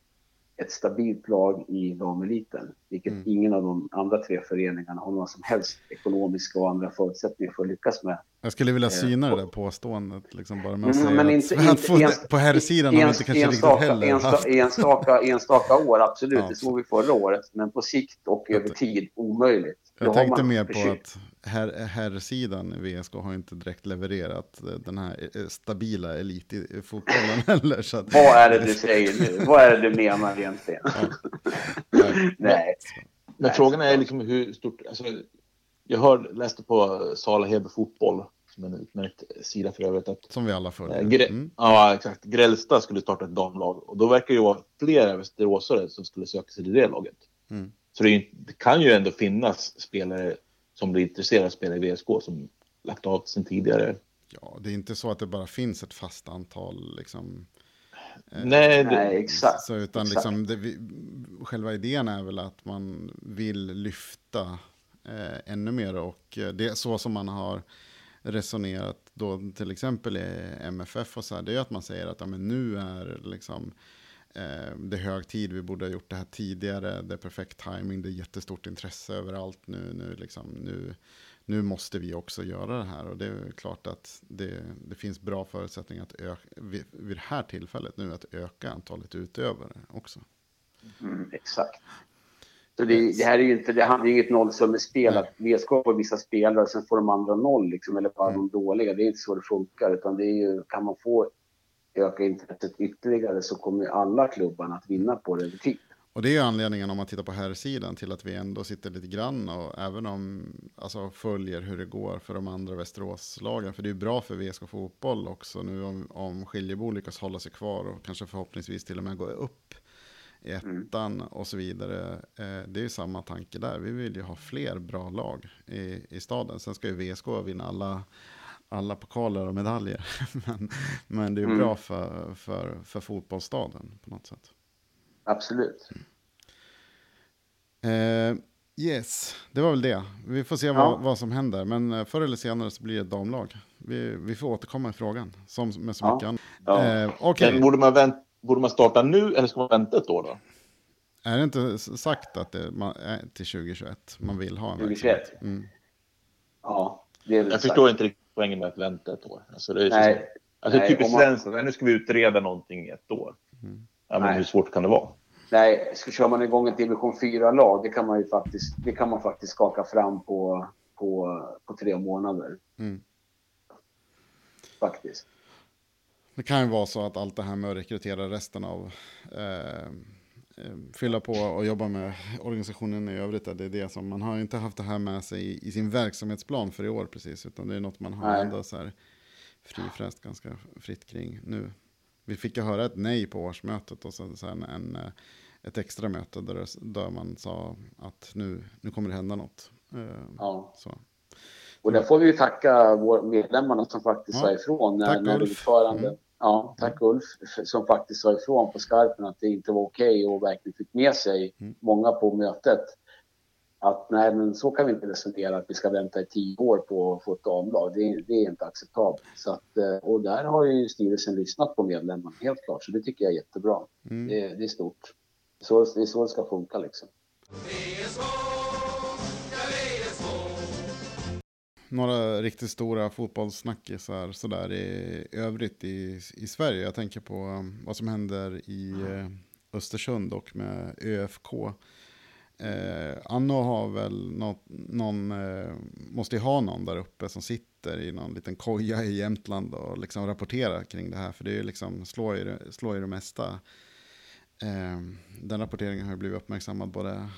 ett stabilt lag i dameliten, vilket mm. ingen av de andra tre föreningarna har några som helst ekonomiska och andra förutsättningar för att lyckas med. Jag skulle vilja syna eh, det där påståendet, liksom bara med att mm, men inte, att, inte, ens, på här sidan har vi inte kanske enstaka, riktigt heller enstaka, haft. Enstaka, enstaka år, absolut, ja. det såg vi förra året, men på sikt och över tid omöjligt. Jag tänkte mer på att här, här sidan VSK har inte direkt levererat den här eh, stabila elitfotbollen heller. Så att... Vad är det du säger nu? Vad är det du menar egentligen? Ja. Nej. Men, men frågan är liksom hur stort, alltså, jag hör, läste på Sala Hebe Fotboll, som en utmärkt sida för övrigt. Att, som vi alla följer. mm. Ja, exakt. Grälsta skulle starta ett damlag och då verkar det ju vara flera västeråsare som skulle söka sig till det laget. Mm. Så det, det, kan ju ändå finnas spelare som blir intresserade av att spela i VSK som lagt av sen tidigare. Ja, det är inte så att det bara finns ett fast antal liksom. Nej, det, Nej exakt. Så, utan exakt. Liksom, det, själva idén är väl att man vill lyfta eh, ännu mer och eh, det är så som man har resonerat då till exempel i MFF och så här, det är att man säger att ja, men nu är liksom Eh, det är hög tid, vi borde ha gjort det här tidigare, det är perfekt timing, det är jättestort intresse överallt nu, nu, liksom, nu, nu måste vi också göra det här. Och det är klart att det, det finns bra förutsättningar att öka, vid, vid det här tillfället nu att öka antalet utövare också. Mm, exakt. Så det, det, här är ju inte, det handlar ju inget nollsummespel, att VSK får vissa spelare och sen får de andra noll, liksom, eller bara mm. de dåliga. Det är inte så det funkar, utan det är ju, kan man få öka intresset ytterligare så kommer alla klubbarna att vinna på det över tid. Och det är ju anledningen om man tittar på här sidan till att vi ändå sitter lite grann och även om, alltså följer hur det går för de andra Västeråslagen. För det är ju bra för VSK Fotboll också nu om, om Skiljebo lyckas hålla sig kvar och kanske förhoppningsvis till och med gå upp i mm. ettan mm. och så vidare. Eh, det är ju samma tanke där. Vi vill ju ha fler bra lag i, i staden. Sen ska ju VSK vinna alla alla pokaler och medaljer. men, men det är mm. bra för, för, för fotbollsstaden på något sätt. Absolut. Eh, yes, det var väl det. Vi får se ja. vad, vad som händer. Men eh, förr eller senare så blir det ett damlag. Vi, vi får återkomma i frågan, som med så mycket annat. Ja. Eh, okay. borde, man vänt, borde man starta nu eller ska man vänta ett år då? Är det inte sagt att det man, är till 2021 man vill ha en 2021? Mm. Ja, det är väl Jag sagt. förstår inte riktigt poängen med att vänta ett år. Alltså, det är nej, så, alltså, nej, typiskt man... svenskt, nu ska vi utreda någonting i ett år. Mm. Ja, men hur svårt kan det vara? Nej, så kör man igång ett division 4-lag, det kan man ju faktiskt, det kan man faktiskt skaka fram på, på, på tre månader. Mm. Faktiskt. Det kan ju vara så att allt det här med att rekrytera resten av eh, eh fylla på och jobba med organisationen i övrigt. Det är det som man har inte haft det här med sig i, i sin verksamhetsplan för i år precis. Utan det är något man har ändå så här frifräst ganska fritt kring nu. Vi fick ju höra ett nej på årsmötet och sen, sen en, eh, ett extra möte där, där man sa att nu, nu kommer det hända något. Eh, ja. Så. Och där får vi ju tacka medlemmarna som faktiskt ja. sa ifrån. När, tack när Ulf. Mm. Ja, tack Ulf som faktiskt sa ifrån på skarpen att det inte var okej okay och verkligen fick med sig mm. många på mötet. Att nej, men så kan vi inte resonera att vi ska vänta i tio år på att få ett damlag. Det, det, är inte acceptabelt. Så att, eh, och där har ju styrelsen lyssnat på medlemmarna helt klart. Så det tycker jag är jättebra. Mm. Det, det, är stort. Så, det är så det ska funka liksom. några riktigt stora fotbollssnackisar sådär i övrigt i, i Sverige. Jag tänker på um, vad som händer i eh, Östersund och med ÖFK. Eh, Anno har väl något, någon, eh, måste ju ha någon där uppe som sitter i någon liten koja i Jämtland och liksom rapporterar kring det här. För det är ju liksom, slår ju, slår ju det mesta. Eh, den rapporteringen har ju blivit uppmärksammad både,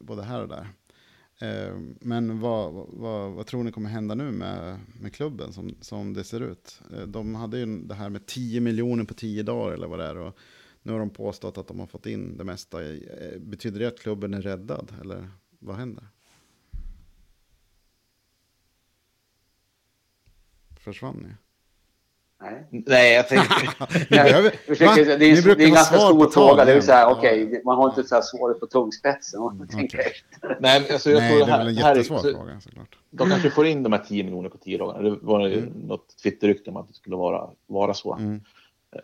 både här och där. Eh, men vad, vad, vad, tror ni kommer hända nu med, med klubben som, som det ser ut? Eh, de hade ju det här med 10 miljoner på 10 dagar eller vad det är. Och nu har de påstått att de har fått in det mesta. Eh, betyder det att klubben är räddad eller vad händer? Försvann ni? Nej. Nej, jag tänkte... behöver, försöker, det är, det är en ganska stor fråga. Det är så här, okej, okay, man har inte så här svaret på tungspetsen. Mm, okay. Nej, alltså jag Nej, tror det, är väl en jättesvår här, fråga såklart. De kanske får in de här 10 miljoner på 10 dagar. Det var mm. något Twitterrykte om att det skulle vara, vara så. Mm.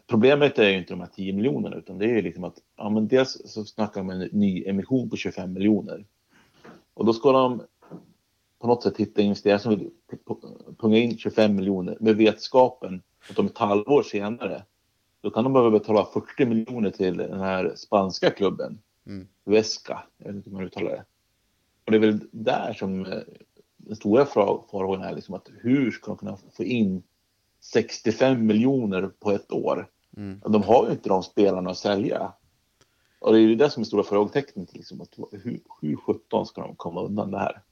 Problemet är ju inte de här 10 miljonerna utan det är ju liksom att ja, men dels så snackar de om en ny emission på 25 miljoner. Och då ska de på något sätt hitta investerare som vill punga in 25 miljoner med vetskapen att om ett halvår senare då kan de behöva betala 40 miljoner till den här spanska klubben. Mm. Vesca, jag vet inte hur man uttalar det. Och det är väl där som eh, den stora farhågan är liksom att hur ska de kunna få in 65 miljoner på ett år? Mm. De har ju inte de spelarna att sälja. Och det är ju det som är stora frågetecknet. Liksom, att hur, hur 17 ska de komma undan det här?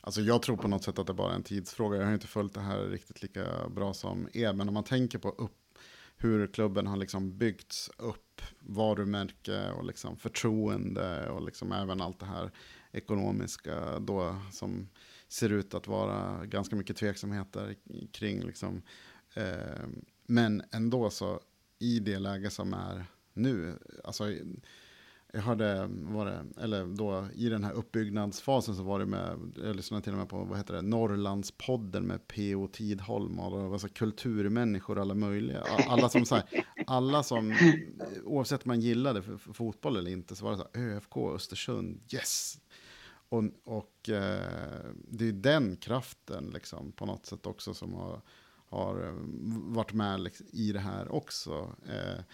Alltså jag tror på något sätt att det bara är en tidsfråga. Jag har inte följt det här riktigt lika bra som er. Men om man tänker på upp, hur klubben har liksom byggts upp, varumärke och liksom förtroende och liksom även allt det här ekonomiska då som ser ut att vara ganska mycket tveksamheter kring. Liksom. Eh, men ändå så i det läge som är nu, alltså jag hörde, var det, eller då i den här uppbyggnadsfasen så var det med, jag lyssnade till och med på, vad heter det, Norrlandspodden med P.O. Tidholm och det var så kulturmänniskor alla möjliga. Alla som, så här, alla som, oavsett om man gillade fotboll eller inte, så var det så här, ÖFK Östersund, yes! Och, och eh, det är den kraften liksom på något sätt också som har, har varit med i det här också. Eh,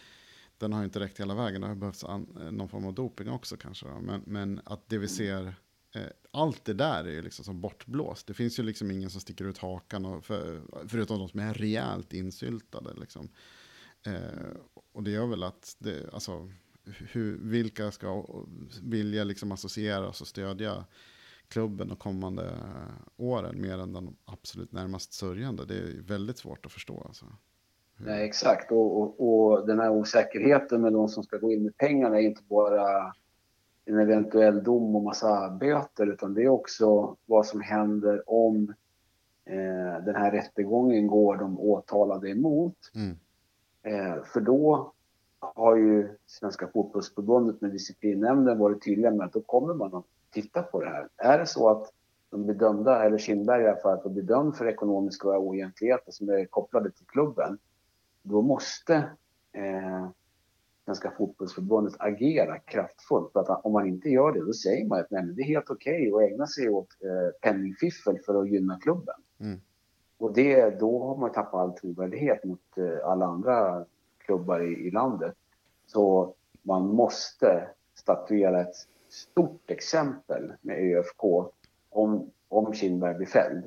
den har inte räckt hela vägen. Det har behövts någon form av doping också kanske. Men, men att det vi ser, eh, allt det där är ju liksom som bortblåst. Det finns ju liksom ingen som sticker ut hakan, och för, förutom de som är rejält insyltade. Liksom. Eh, och det gör väl att, det, alltså, hur, vilka ska vilja liksom associeras och stödja klubben de kommande åren mer än de absolut närmast sörjande. Det är väldigt svårt att förstå. Alltså. Nej, exakt. Och, och, och, den här osäkerheten med de som ska gå in med pengarna är inte bara en eventuell dom och massa böter, utan det är också vad som händer om eh, den här rättegången går de åtalade emot. Mm. Eh, för då har ju Svenska fotbollsförbundet med disciplinnämnden varit tydliga med att då kommer man att titta på det här. Är det så att de blir dömda, eller Kindberg i alla fall, att de blir dömda för ekonomiska oegentligheter som är kopplade till klubben, då måste eh, Svenska fotbollsförbundet agera kraftfullt. För att om man inte gör det, då säger man att nej, det är helt okej okay att ägna sig åt eh, penningfiffel för att gynna klubben. Mm. Och det, då har man tappat all trovärdighet mot eh, alla andra klubbar i, i landet. Så man måste statuera ett stort exempel med ÖFK om, om Kindberg blir fälld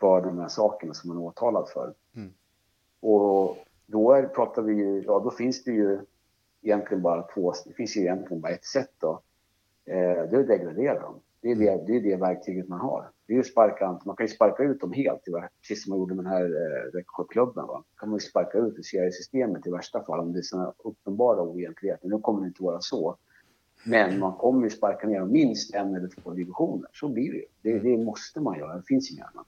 för de här sakerna som han är åtalad för. Mm. Och då är, pratar vi ju, ja då finns det ju egentligen bara två, det finns ju egentligen bara ett sätt då. Eh, det är att degradera dem. Det är det, det är det verktyget man har. Det är ju sparka, man kan ju sparka ut dem helt, precis som man gjorde med den här eh, Växjöklubben. Va? kan man ju sparka ut ur seriesystemet i värsta fall om det är sådana uppenbara oegentligheter. Nu kommer det inte vara så. Men man kommer ju sparka ner dem minst en eller två divisioner. Så blir det ju. Det, det måste man göra, det finns inget annat.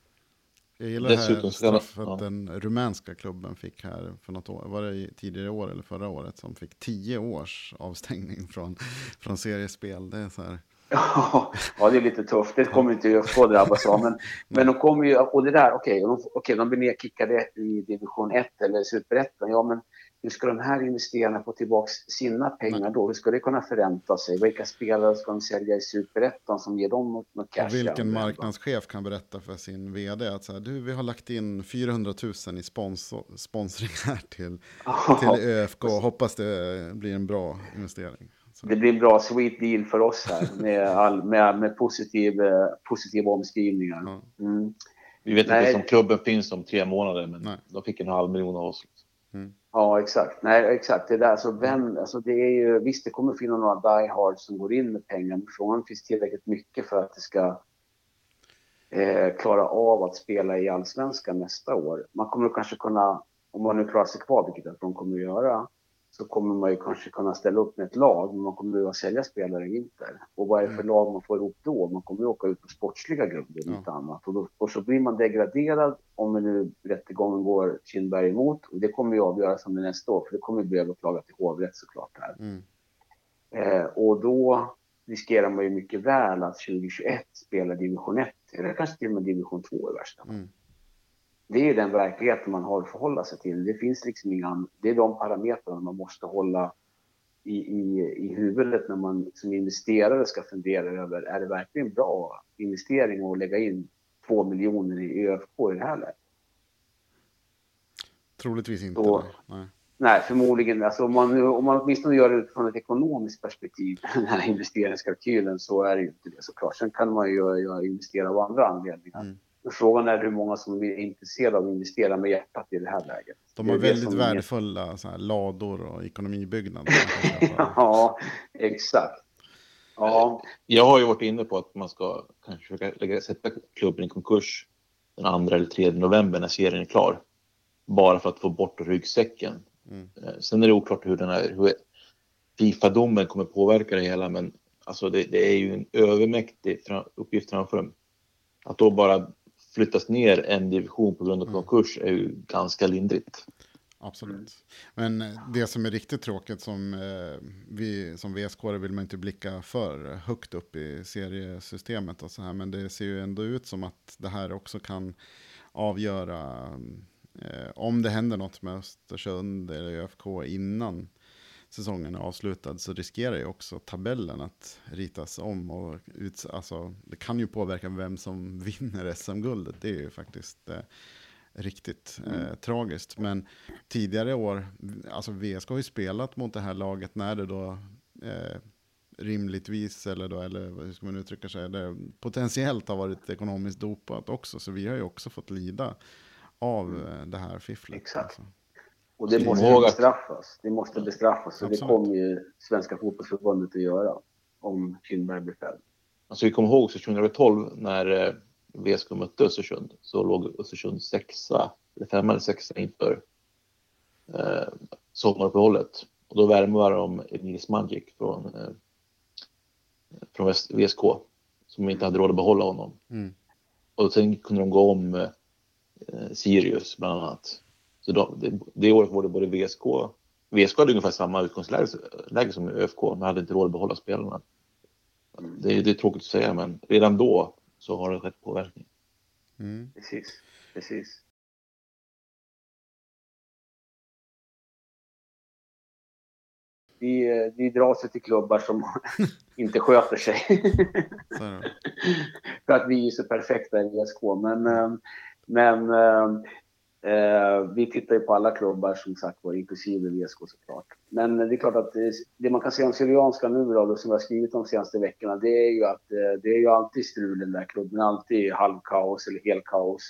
Jag gillar Dessutom det här straffet ja. den rumänska klubben fick här för något år. Var det tidigare år eller förra året som fick tio års avstängning från, från seriespel. Det är så här. ja, det är lite tufft. Det kommer inte ÖFK drabbas av. Men, men de kommer ju, och det där, okej, okay, de, okay, de blir nedkickade i division 1 eller superettan. Ja, men hur ska de här investerarna få tillbaka sina pengar då? Hur ska det kunna förränta sig? Vilka spelare ska de sälja i superettan som ger dem något, något cash? Och vilken marknadschef kan berätta för sin vd att så här, du, vi har lagt in 400 000 i sponsor, sponsring här till, till ÖFK. Hoppas det blir en bra investering. Så. Det blir en bra sweet deal för oss här med, all, med, med positiv, eh, positiva omskrivningar. Mm. Vi vet inte om klubben finns om tre månader, men Nej. de fick en halv miljon av oss. Mm. Ja, exakt. Nej, exakt. Det där, alltså, vem, alltså, det är ju, visst, det kommer finnas några die-hard som går in med pengar, men frågan finns tillräckligt mycket för att det ska eh, klara av att spela i allsvenskan nästa år. Man kommer kanske kunna, om man nu klarar sig kvar, vilket jag tror de kommer att göra, så kommer man ju kanske kunna ställa upp med ett lag, men man kommer behöva sälja spelare i vinter. Och vad är det för mm. lag man får ihop då? Man kommer ju åka ut på sportsliga grunder, ja. inte annat. Och, då, och så blir man degraderad om nu rättegången går Kindberg emot. Och det kommer ju avgöras om det nästa år, för det kommer bli överklagat till hovrätt såklart. Här. Mm. Eh, och då riskerar man ju mycket väl att 2021 spela division 1, eller kanske till och med division 2 i värsta fall. Mm det är den verkligheten man har att förhålla sig till. Det finns liksom inga, det är de parametrarna man måste hålla i, i, i huvudet när man som investerare ska fundera över, är det verkligen bra investering att lägga in två miljoner i ÖFK i det här läget? Troligtvis inte. Så, nej. nej. förmodligen. Alltså, om, man, om man åtminstone gör det utifrån ett ekonomiskt perspektiv, den här investeringskalkylen, så är det ju inte det såklart. Sen kan man ju investera av andra anledningar. Mm. Frågan är hur många som är intresserade av att investera med hjärtat i det här läget. De har väldigt värdefulla så här, lador och ekonomibyggnader. ja, exakt. Ja. Jag har ju varit inne på att man ska kanske försöka lägga, sätta klubben i konkurs den 2 eller 3 november när serien är klar. Bara för att få bort ryggsäcken. Mm. Eh, sen är det oklart hur den här hur Fifa-domen kommer påverka det hela, men alltså det, det är ju en övermäktig uppgift framför dem. Att då bara flyttas ner en division på grund av mm. konkurs är ju ganska lindrigt. Absolut. Men det som är riktigt tråkigt som eh, vi som VSK vill man inte blicka för högt upp i seriesystemet och så här. Men det ser ju ändå ut som att det här också kan avgöra eh, om det händer något med Östersund eller ÖFK innan säsongen är avslutad så riskerar ju också tabellen att ritas om. Och ut, alltså, det kan ju påverka vem som vinner SM-guldet. Det är ju faktiskt eh, riktigt eh, mm. tragiskt. Men tidigare år, alltså VSK har ju spelat mot det här laget när det då eh, rimligtvis, eller, då, eller hur ska man uttrycka sig, det potentiellt har varit ekonomiskt dopat också. Så vi har ju också fått lida av mm. Eh, det här fifflet. Exakt. Alltså. Och det måste bestraffas. Det måste bestraffas. Och det kommer ju Svenska fotbollsförbundet att göra om Kindberg blir fälld. Alltså vi kommer ihåg också 2012 när eh, VSK mötte Östersund så låg Östersund sexa, eller femma eller sexa inför eh, sommaruppehållet. Och då värmade de Nils Magic från, eh, från VSK som inte hade råd att behålla honom. Mm. Och sen kunde de gå om eh, Sirius bland annat. Så de, det, det året var det både VSK, VSK hade ungefär samma utgångsläge som ÖFK, men hade inte råd att behålla spelarna. Det, det är tråkigt att säga, men redan då så har det skett påverkning. Mm. Precis, precis. Vi, vi drar sig till klubbar som inte sköter sig. För att vi är så perfekta i VSK. Men, eh, men eh, vi tittar ju på alla klubbar som sagt var, inklusive VSK såklart. Men det är klart att det, det man kan säga om Syrianska nu då, som jag har skrivit de senaste veckorna, det är ju att eh, det är ju alltid strul den där klubben. Alltid halvkaos eller helkaos.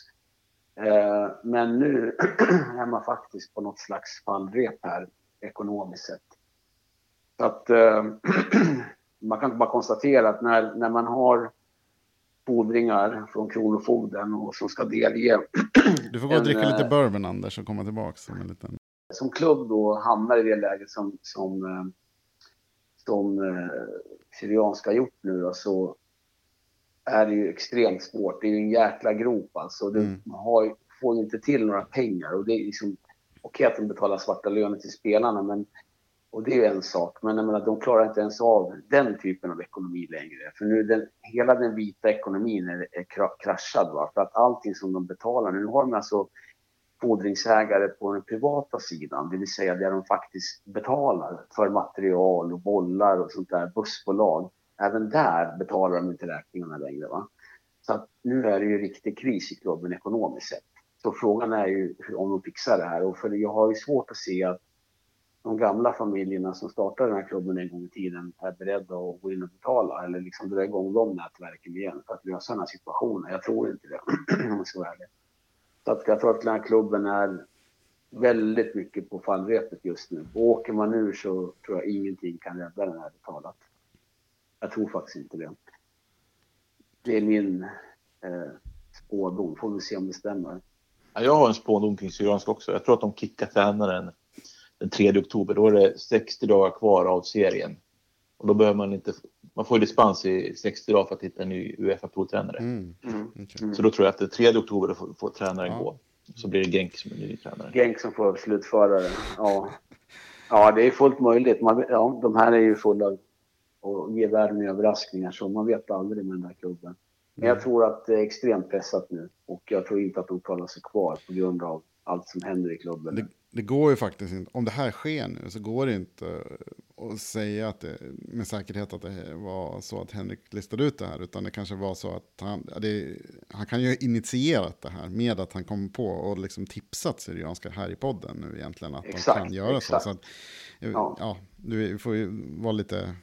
Eh, men nu är man faktiskt på något slags fallrep här ekonomiskt sett. Så att eh, man kan bara konstatera att när, när man har fordringar från Kronofogden och som ska delge. Du får gå och dricka lite eh, bourbon Anders och komma tillbaka som en liten... Som klubb då hamnar i det läget som, som, eh, som eh, Syrianska har gjort nu då, så är det ju extremt svårt. Det är ju en jäkla grop alltså. Du mm. har, får ju inte till några pengar och det är liksom okej att de betalar svarta löner till spelarna men och det är ju en sak, men jag menar, de klarar inte ens av den typen av ekonomi längre. För nu den, hela den vita ekonomin är, är kraschad. Va? För att allting som de betalar, nu har de alltså fordringsägare på den privata sidan, det vill säga där de faktiskt betalar för material och bollar och sånt där, bussbolag. Även där betalar de inte räkningarna längre. Va? Så att nu är det ju riktig kris i klubben ekonomiskt sett. Så frågan är ju om de fixar det här. Och för jag har ju svårt att se att de gamla familjerna som startade den här klubben en gång i tiden är beredda att gå in och betala eller liksom dra igång de nätverken igen för att lösa den här situationen. Jag tror inte det, om jag ska vara ärlig. Så att jag tror att den här klubben är väldigt mycket på fallrepet just nu. Och åker man ur så tror jag ingenting kan rädda den här talat. Jag tror faktiskt inte det. Det är min eh, spådom. Får vi se om det stämmer. jag har en spådom kring Syrianska också. Jag tror att de kickar tränaren den 3 oktober. Då är det 60 dagar kvar av serien. Och då behöver man inte, man får dispens i 60 dagar för att hitta en ny Uefa-provtränare. Mm. Mm. Okay. Så då tror jag att den 3 oktober får, får tränaren ja. gå. Så blir det Genk som är ny tränare. Genk som får slutföra det, ja. Ja, det är fullt möjligt. Man, ja, de här är ju fulla och ger världen överraskningar så man vet aldrig med den här klubben. Men jag mm. tror att det är extremt pressat nu och jag tror inte att de klarar sig kvar på grund av allt som händer i klubben. Det, går ju faktiskt inte, om det här sker nu så går det inte att säga att det, med säkerhet att det var så att Henrik listade ut det här. Utan det kanske var så att han, det, han kan ju ha initierat det här med att han kom på och liksom tipsat Syrianska här i podden nu egentligen. Att exakt, de kan göra exakt. så. så att, ja. ja, du får ju vara lite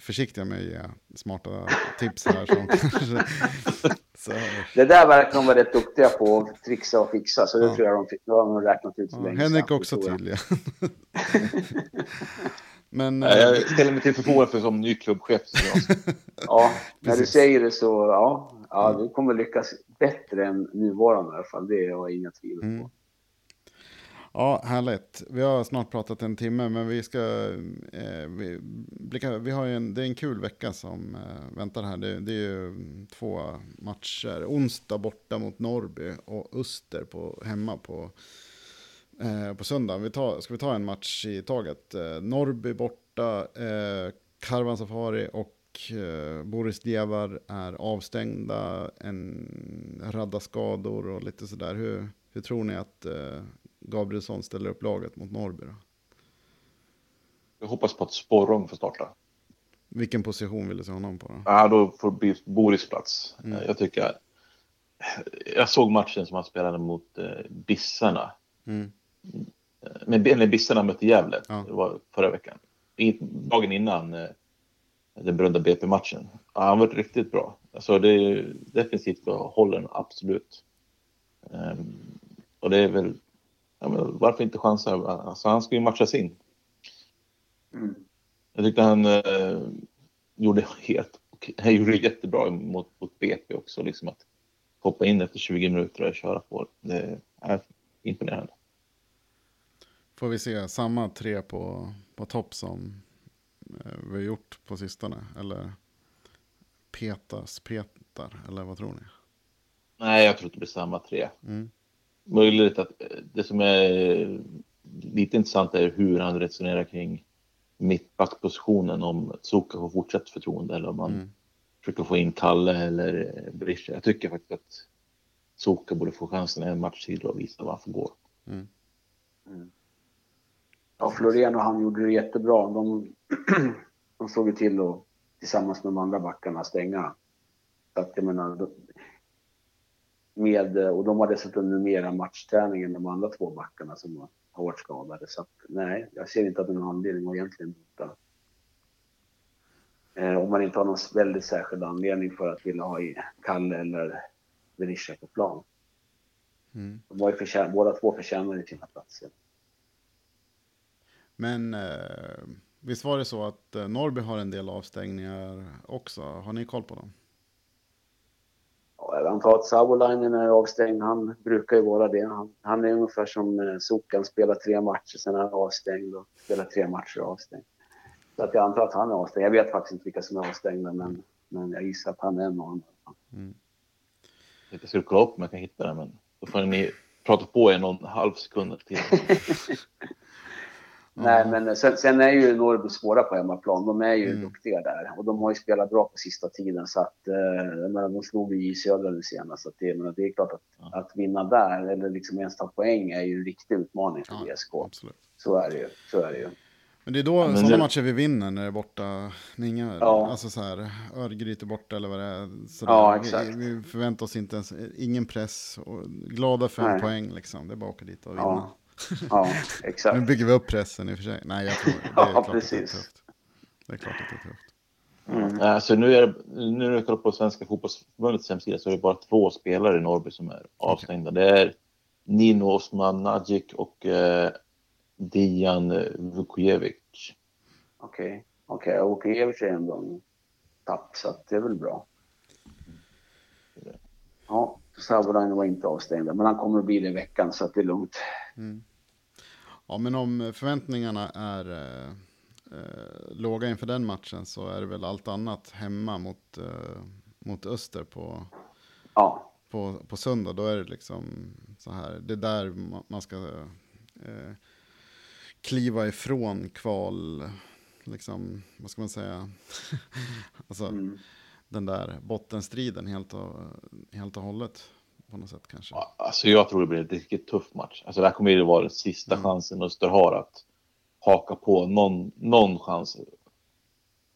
försiktiga med att ge smarta tips här. Som kanske, så. Det där verkar de vara rätt duktiga på, att trixa och fixa. Så det ja. tror jag de, de har räknat ut ja, Henrik också tydligen. Men, jag äh, ställer mig till förfogande för som ny klubbchef. ja, när du säger det så, ja, ja, du kommer lyckas bättre än nuvarande i alla fall. Det har jag inga tvivel på. Mm. Ja, härligt. Vi har snart pratat en timme, men vi ska eh, vi, blicka, vi har en, det är en kul vecka som eh, väntar här. Det, det, är ju två matcher. Onsdag borta mot Norrby och Öster på, hemma på, eh, på söndag. Vi tar, ska vi ta en match i taget? Eh, Norrby borta, eh, Karvan Safari och eh, Boris Djevar är avstängda. En radda skador och lite sådär. Hur, hur tror ni att eh, Gabrielsson ställer upp laget mot Norrby? Då? Jag hoppas på att Sporrong får starta. Vilken position vill du se honom på? Då? Ja, då får Boris plats. Mm. Jag tycker... Jag såg matchen som han spelade mot eh, Bissarna. Mm. Men när Bissarna mötte Gävle, ja. det var förra veckan. Dagen innan eh, den berömda BP-matchen. Ja, han var riktigt bra. Alltså det är defensivt för hållen, absolut. Um, och det är väl ja, men varför inte chansa? Alltså, han ska ju matchas in. Mm. Jag tyckte han eh, gjorde helt han gjorde jättebra mot, mot BP också. Liksom att hoppa in efter 20 minuter och köra på. Det är imponerande. Får vi se samma tre på, på topp som eh, vi har gjort på sistone? Eller petas petar? Eller vad tror ni? Nej, jag tror att det blir samma tre. Mm. Möjligt att eh, det som är lite intressant är hur han resonerar kring mittbackpositionen om Zuka får fortsatt förtroende eller om man Mm. försöker få in Kalle eller Berisha. Jag tycker faktiskt att Zuka borde få chansen en match till och visa vad han får gå. Mm. Ja, Florén och han gjorde det jättebra. De, de såg ju till att tillsammans med de andra backarna stänga. Så att jag menar, med, och de har dessutom numera matchträning än de andra två backarna som har varit skadade. Så att, nej, jag ser inte att det är någon anledning att egentligen byta. Eh, om man inte har någon väldigt särskild anledning för att vilja ha i Kalle eller Berisha på plan. Mm. De var ju förtjän- båda två förtjänade sina platser. Men eh, visst var det så att eh, Norrby har en del avstängningar också? Har ni koll på dem? Antar att Savolainen är avstängd. Han brukar ju vara det. Han, han är ungefär som eh, Sokan, spelar tre matcher, sen är han avstängd och spelar tre matcher och avstängd. Så att jag antar att han är avstängd. Jag vet faktiskt inte vilka som är avstängda, men, men jag gissar att han är en av dem. Jag ska kolla upp om jag kan hitta det, men då får ni prata på er någon halv sekund till. Nej, men sen, sen är ju Norrby svåra på hemmaplan. De är ju Mm. duktiga där och de har ju spelat bra på sista tiden så att eh, menar, de slog ju i Södra nu senast. Så att det, menar, det är klart att, Ja. att vinna där eller liksom ens ta poäng är ju en riktig utmaning för Ja, VSK. Absolut. Så är det ju. Så är det ju. Men det är då men sådana det- matcher vi vinner när det är borta. När inga, Ja. Alltså så här, Örgryte borta eller vad det är. Sådär. Ja, exakt. Vi, vi förväntar oss inte ens, ingen press. Och glada för en poäng liksom. Det är bara att åka dit och vinna. Ja. Ja, Nu exakt. bygger vi upp pressen i och för sig. Nej, jag tror det är Ja, klart att det är precis. tufft. Det är klart att det är tufft. Mm. Alltså nu är det, nu när jag kollar på Svenska fotbollsförbundets hemsida så är det bara två spelare i Norrby som är avstängda. Det är Nino Osman Nadzic och eh, Dijan Vukojevic. Okej, okej. Och Åkejevic är ändå en tapp, så att det är väl bra. Ja, Savolainen var inte avstängd, men han kommer att bli det i veckan så att det är lugnt. Ja, men om förväntningarna är eh, eh, låga inför den matchen så är det väl allt annat hemma mot, eh, mot Öster på, Ja, på, på söndag. Då är det liksom så här, det är där ma- man ska eh, kliva ifrån kval, liksom, vad ska man säga, alltså mm. den där bottenstriden helt och, helt och hållet på något sätt kanske. Alltså jag tror det blir en riktigt tuff match. Alltså det här kommer ju vara den sista Mm. chansen Öster har att haka på någon, någon chans.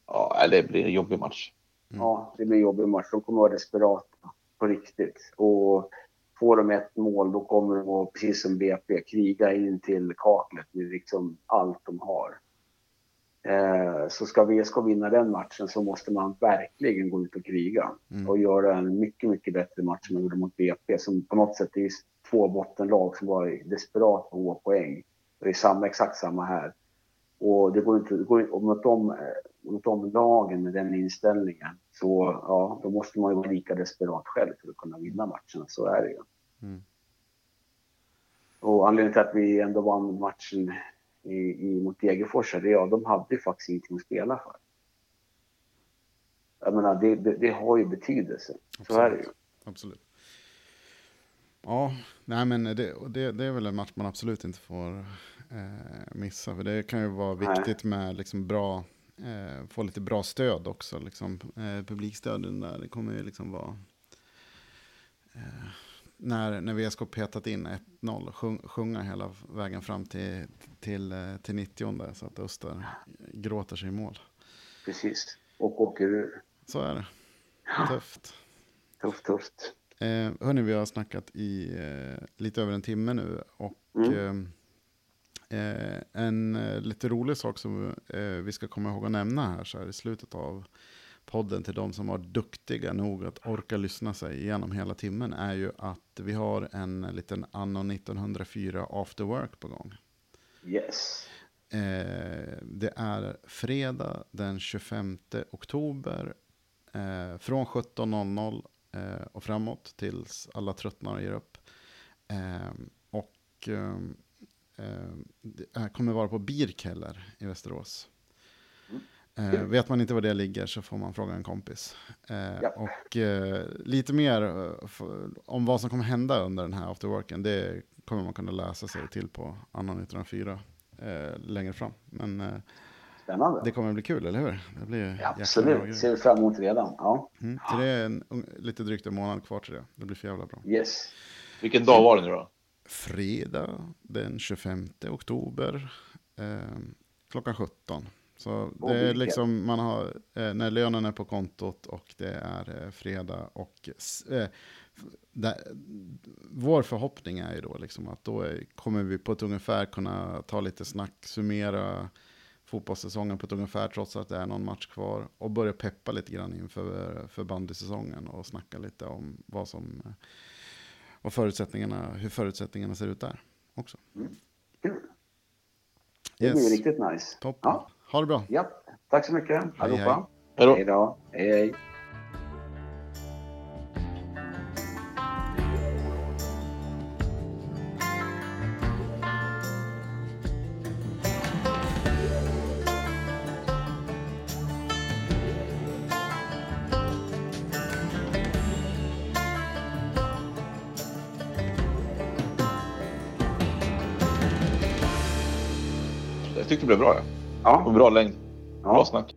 Ja, det blir en jobbig match. ja, det blir en jobbig match. De kommer att vara desperata på riktigt. Och får de ett mål, då kommer de att, precis som BP, kriga in till kaklet med liksom allt de har. Eh, så ska VSK vinna den matchen så måste man verkligen gå ut och kriga Mm. och göra en mycket, mycket bättre match än man gjorde mot BP som på något sätt är två bottenlag som var i desperat behov av poäng. Det är samma, exakt samma här. Och det går inte, det går, och mot, de, eh, mot de lagen med den inställningen så ja, då måste man ju vara lika desperat själv för att kunna vinna matchen. Så är det ju. Mm. Och anledningen till att vi ändå vann matchen i, i, mot Degerfors, ja, de hade ju faktiskt ingenting att spela för. Jag menar, det, det, det har ju betydelse. Så är det ju. Absolut. Ja, nej men det, det, det är väl en match man absolut inte får eh, missa. För det kan ju vara Nej. viktigt med liksom bra, eh, få lite bra stöd också. Liksom, eh, publikstöden där, det kommer ju liksom vara... Eh, när, när VSK petat in 1-0, sjung, sjunga hela vägen fram till, till, eh, till 90 så att Öster gråter sig i mål. Precis. Och åker ur. Så är det. Tufft. Tufft, tufft. Eh, hörni, vi har snackat i eh, lite över en timme nu. Och Mm. eh, eh, en eh, lite rolig sak som vi ska komma ihåg att nämna här så här i slutet av podden till de som var duktiga nog att orka lyssna sig igenom hela timmen är ju att vi har en liten anno 1904 after work på gång. Yes. Eh, det är fredag den 25 oktober eh, från 17.00 eh, och framåt tills alla tröttnar och ger upp. Eh, och eh, eh, det här kommer vara på Birkeller i Västerås. Eh, vet man inte var det ligger så får man fråga en kompis. Eh, ja. Och eh, lite mer eh, om vad som kommer hända under den här afterworken, det kommer man kunna läsa sig till på Anna 1904 eh, längre fram. Men eh, Spännande. det kommer bli kul, eller hur? Det blir ja, absolut, ser vi fram emot redan. Ja. Mm, så det är en, lite drygt en månad kvar till det. Det blir för jävla bra. Yes. Vilken dag var det nu då? Fredag den 25 oktober klockan 17. Så det är liksom, man har, eh, när lönen är på kontot och det är eh, fredag och eh, där, vår förhoppning är ju då liksom att då kommer vi på ett ungefär kunna ta lite snack, summera fotbollssäsongen på ett ungefär trots att det är någon match kvar och börja peppa lite grann inför för bandysäsongen och snacka lite om vad som och förutsättningarna, hur förutsättningarna ser ut där också. Mm. Kul. Det blir riktigt nice. Toppen. Ja. Ha det bra. Ja, tack så mycket allihopa. Hej, hej. hej då. Hej, hej. Ja. Och bra längd. Ja. Bra snack.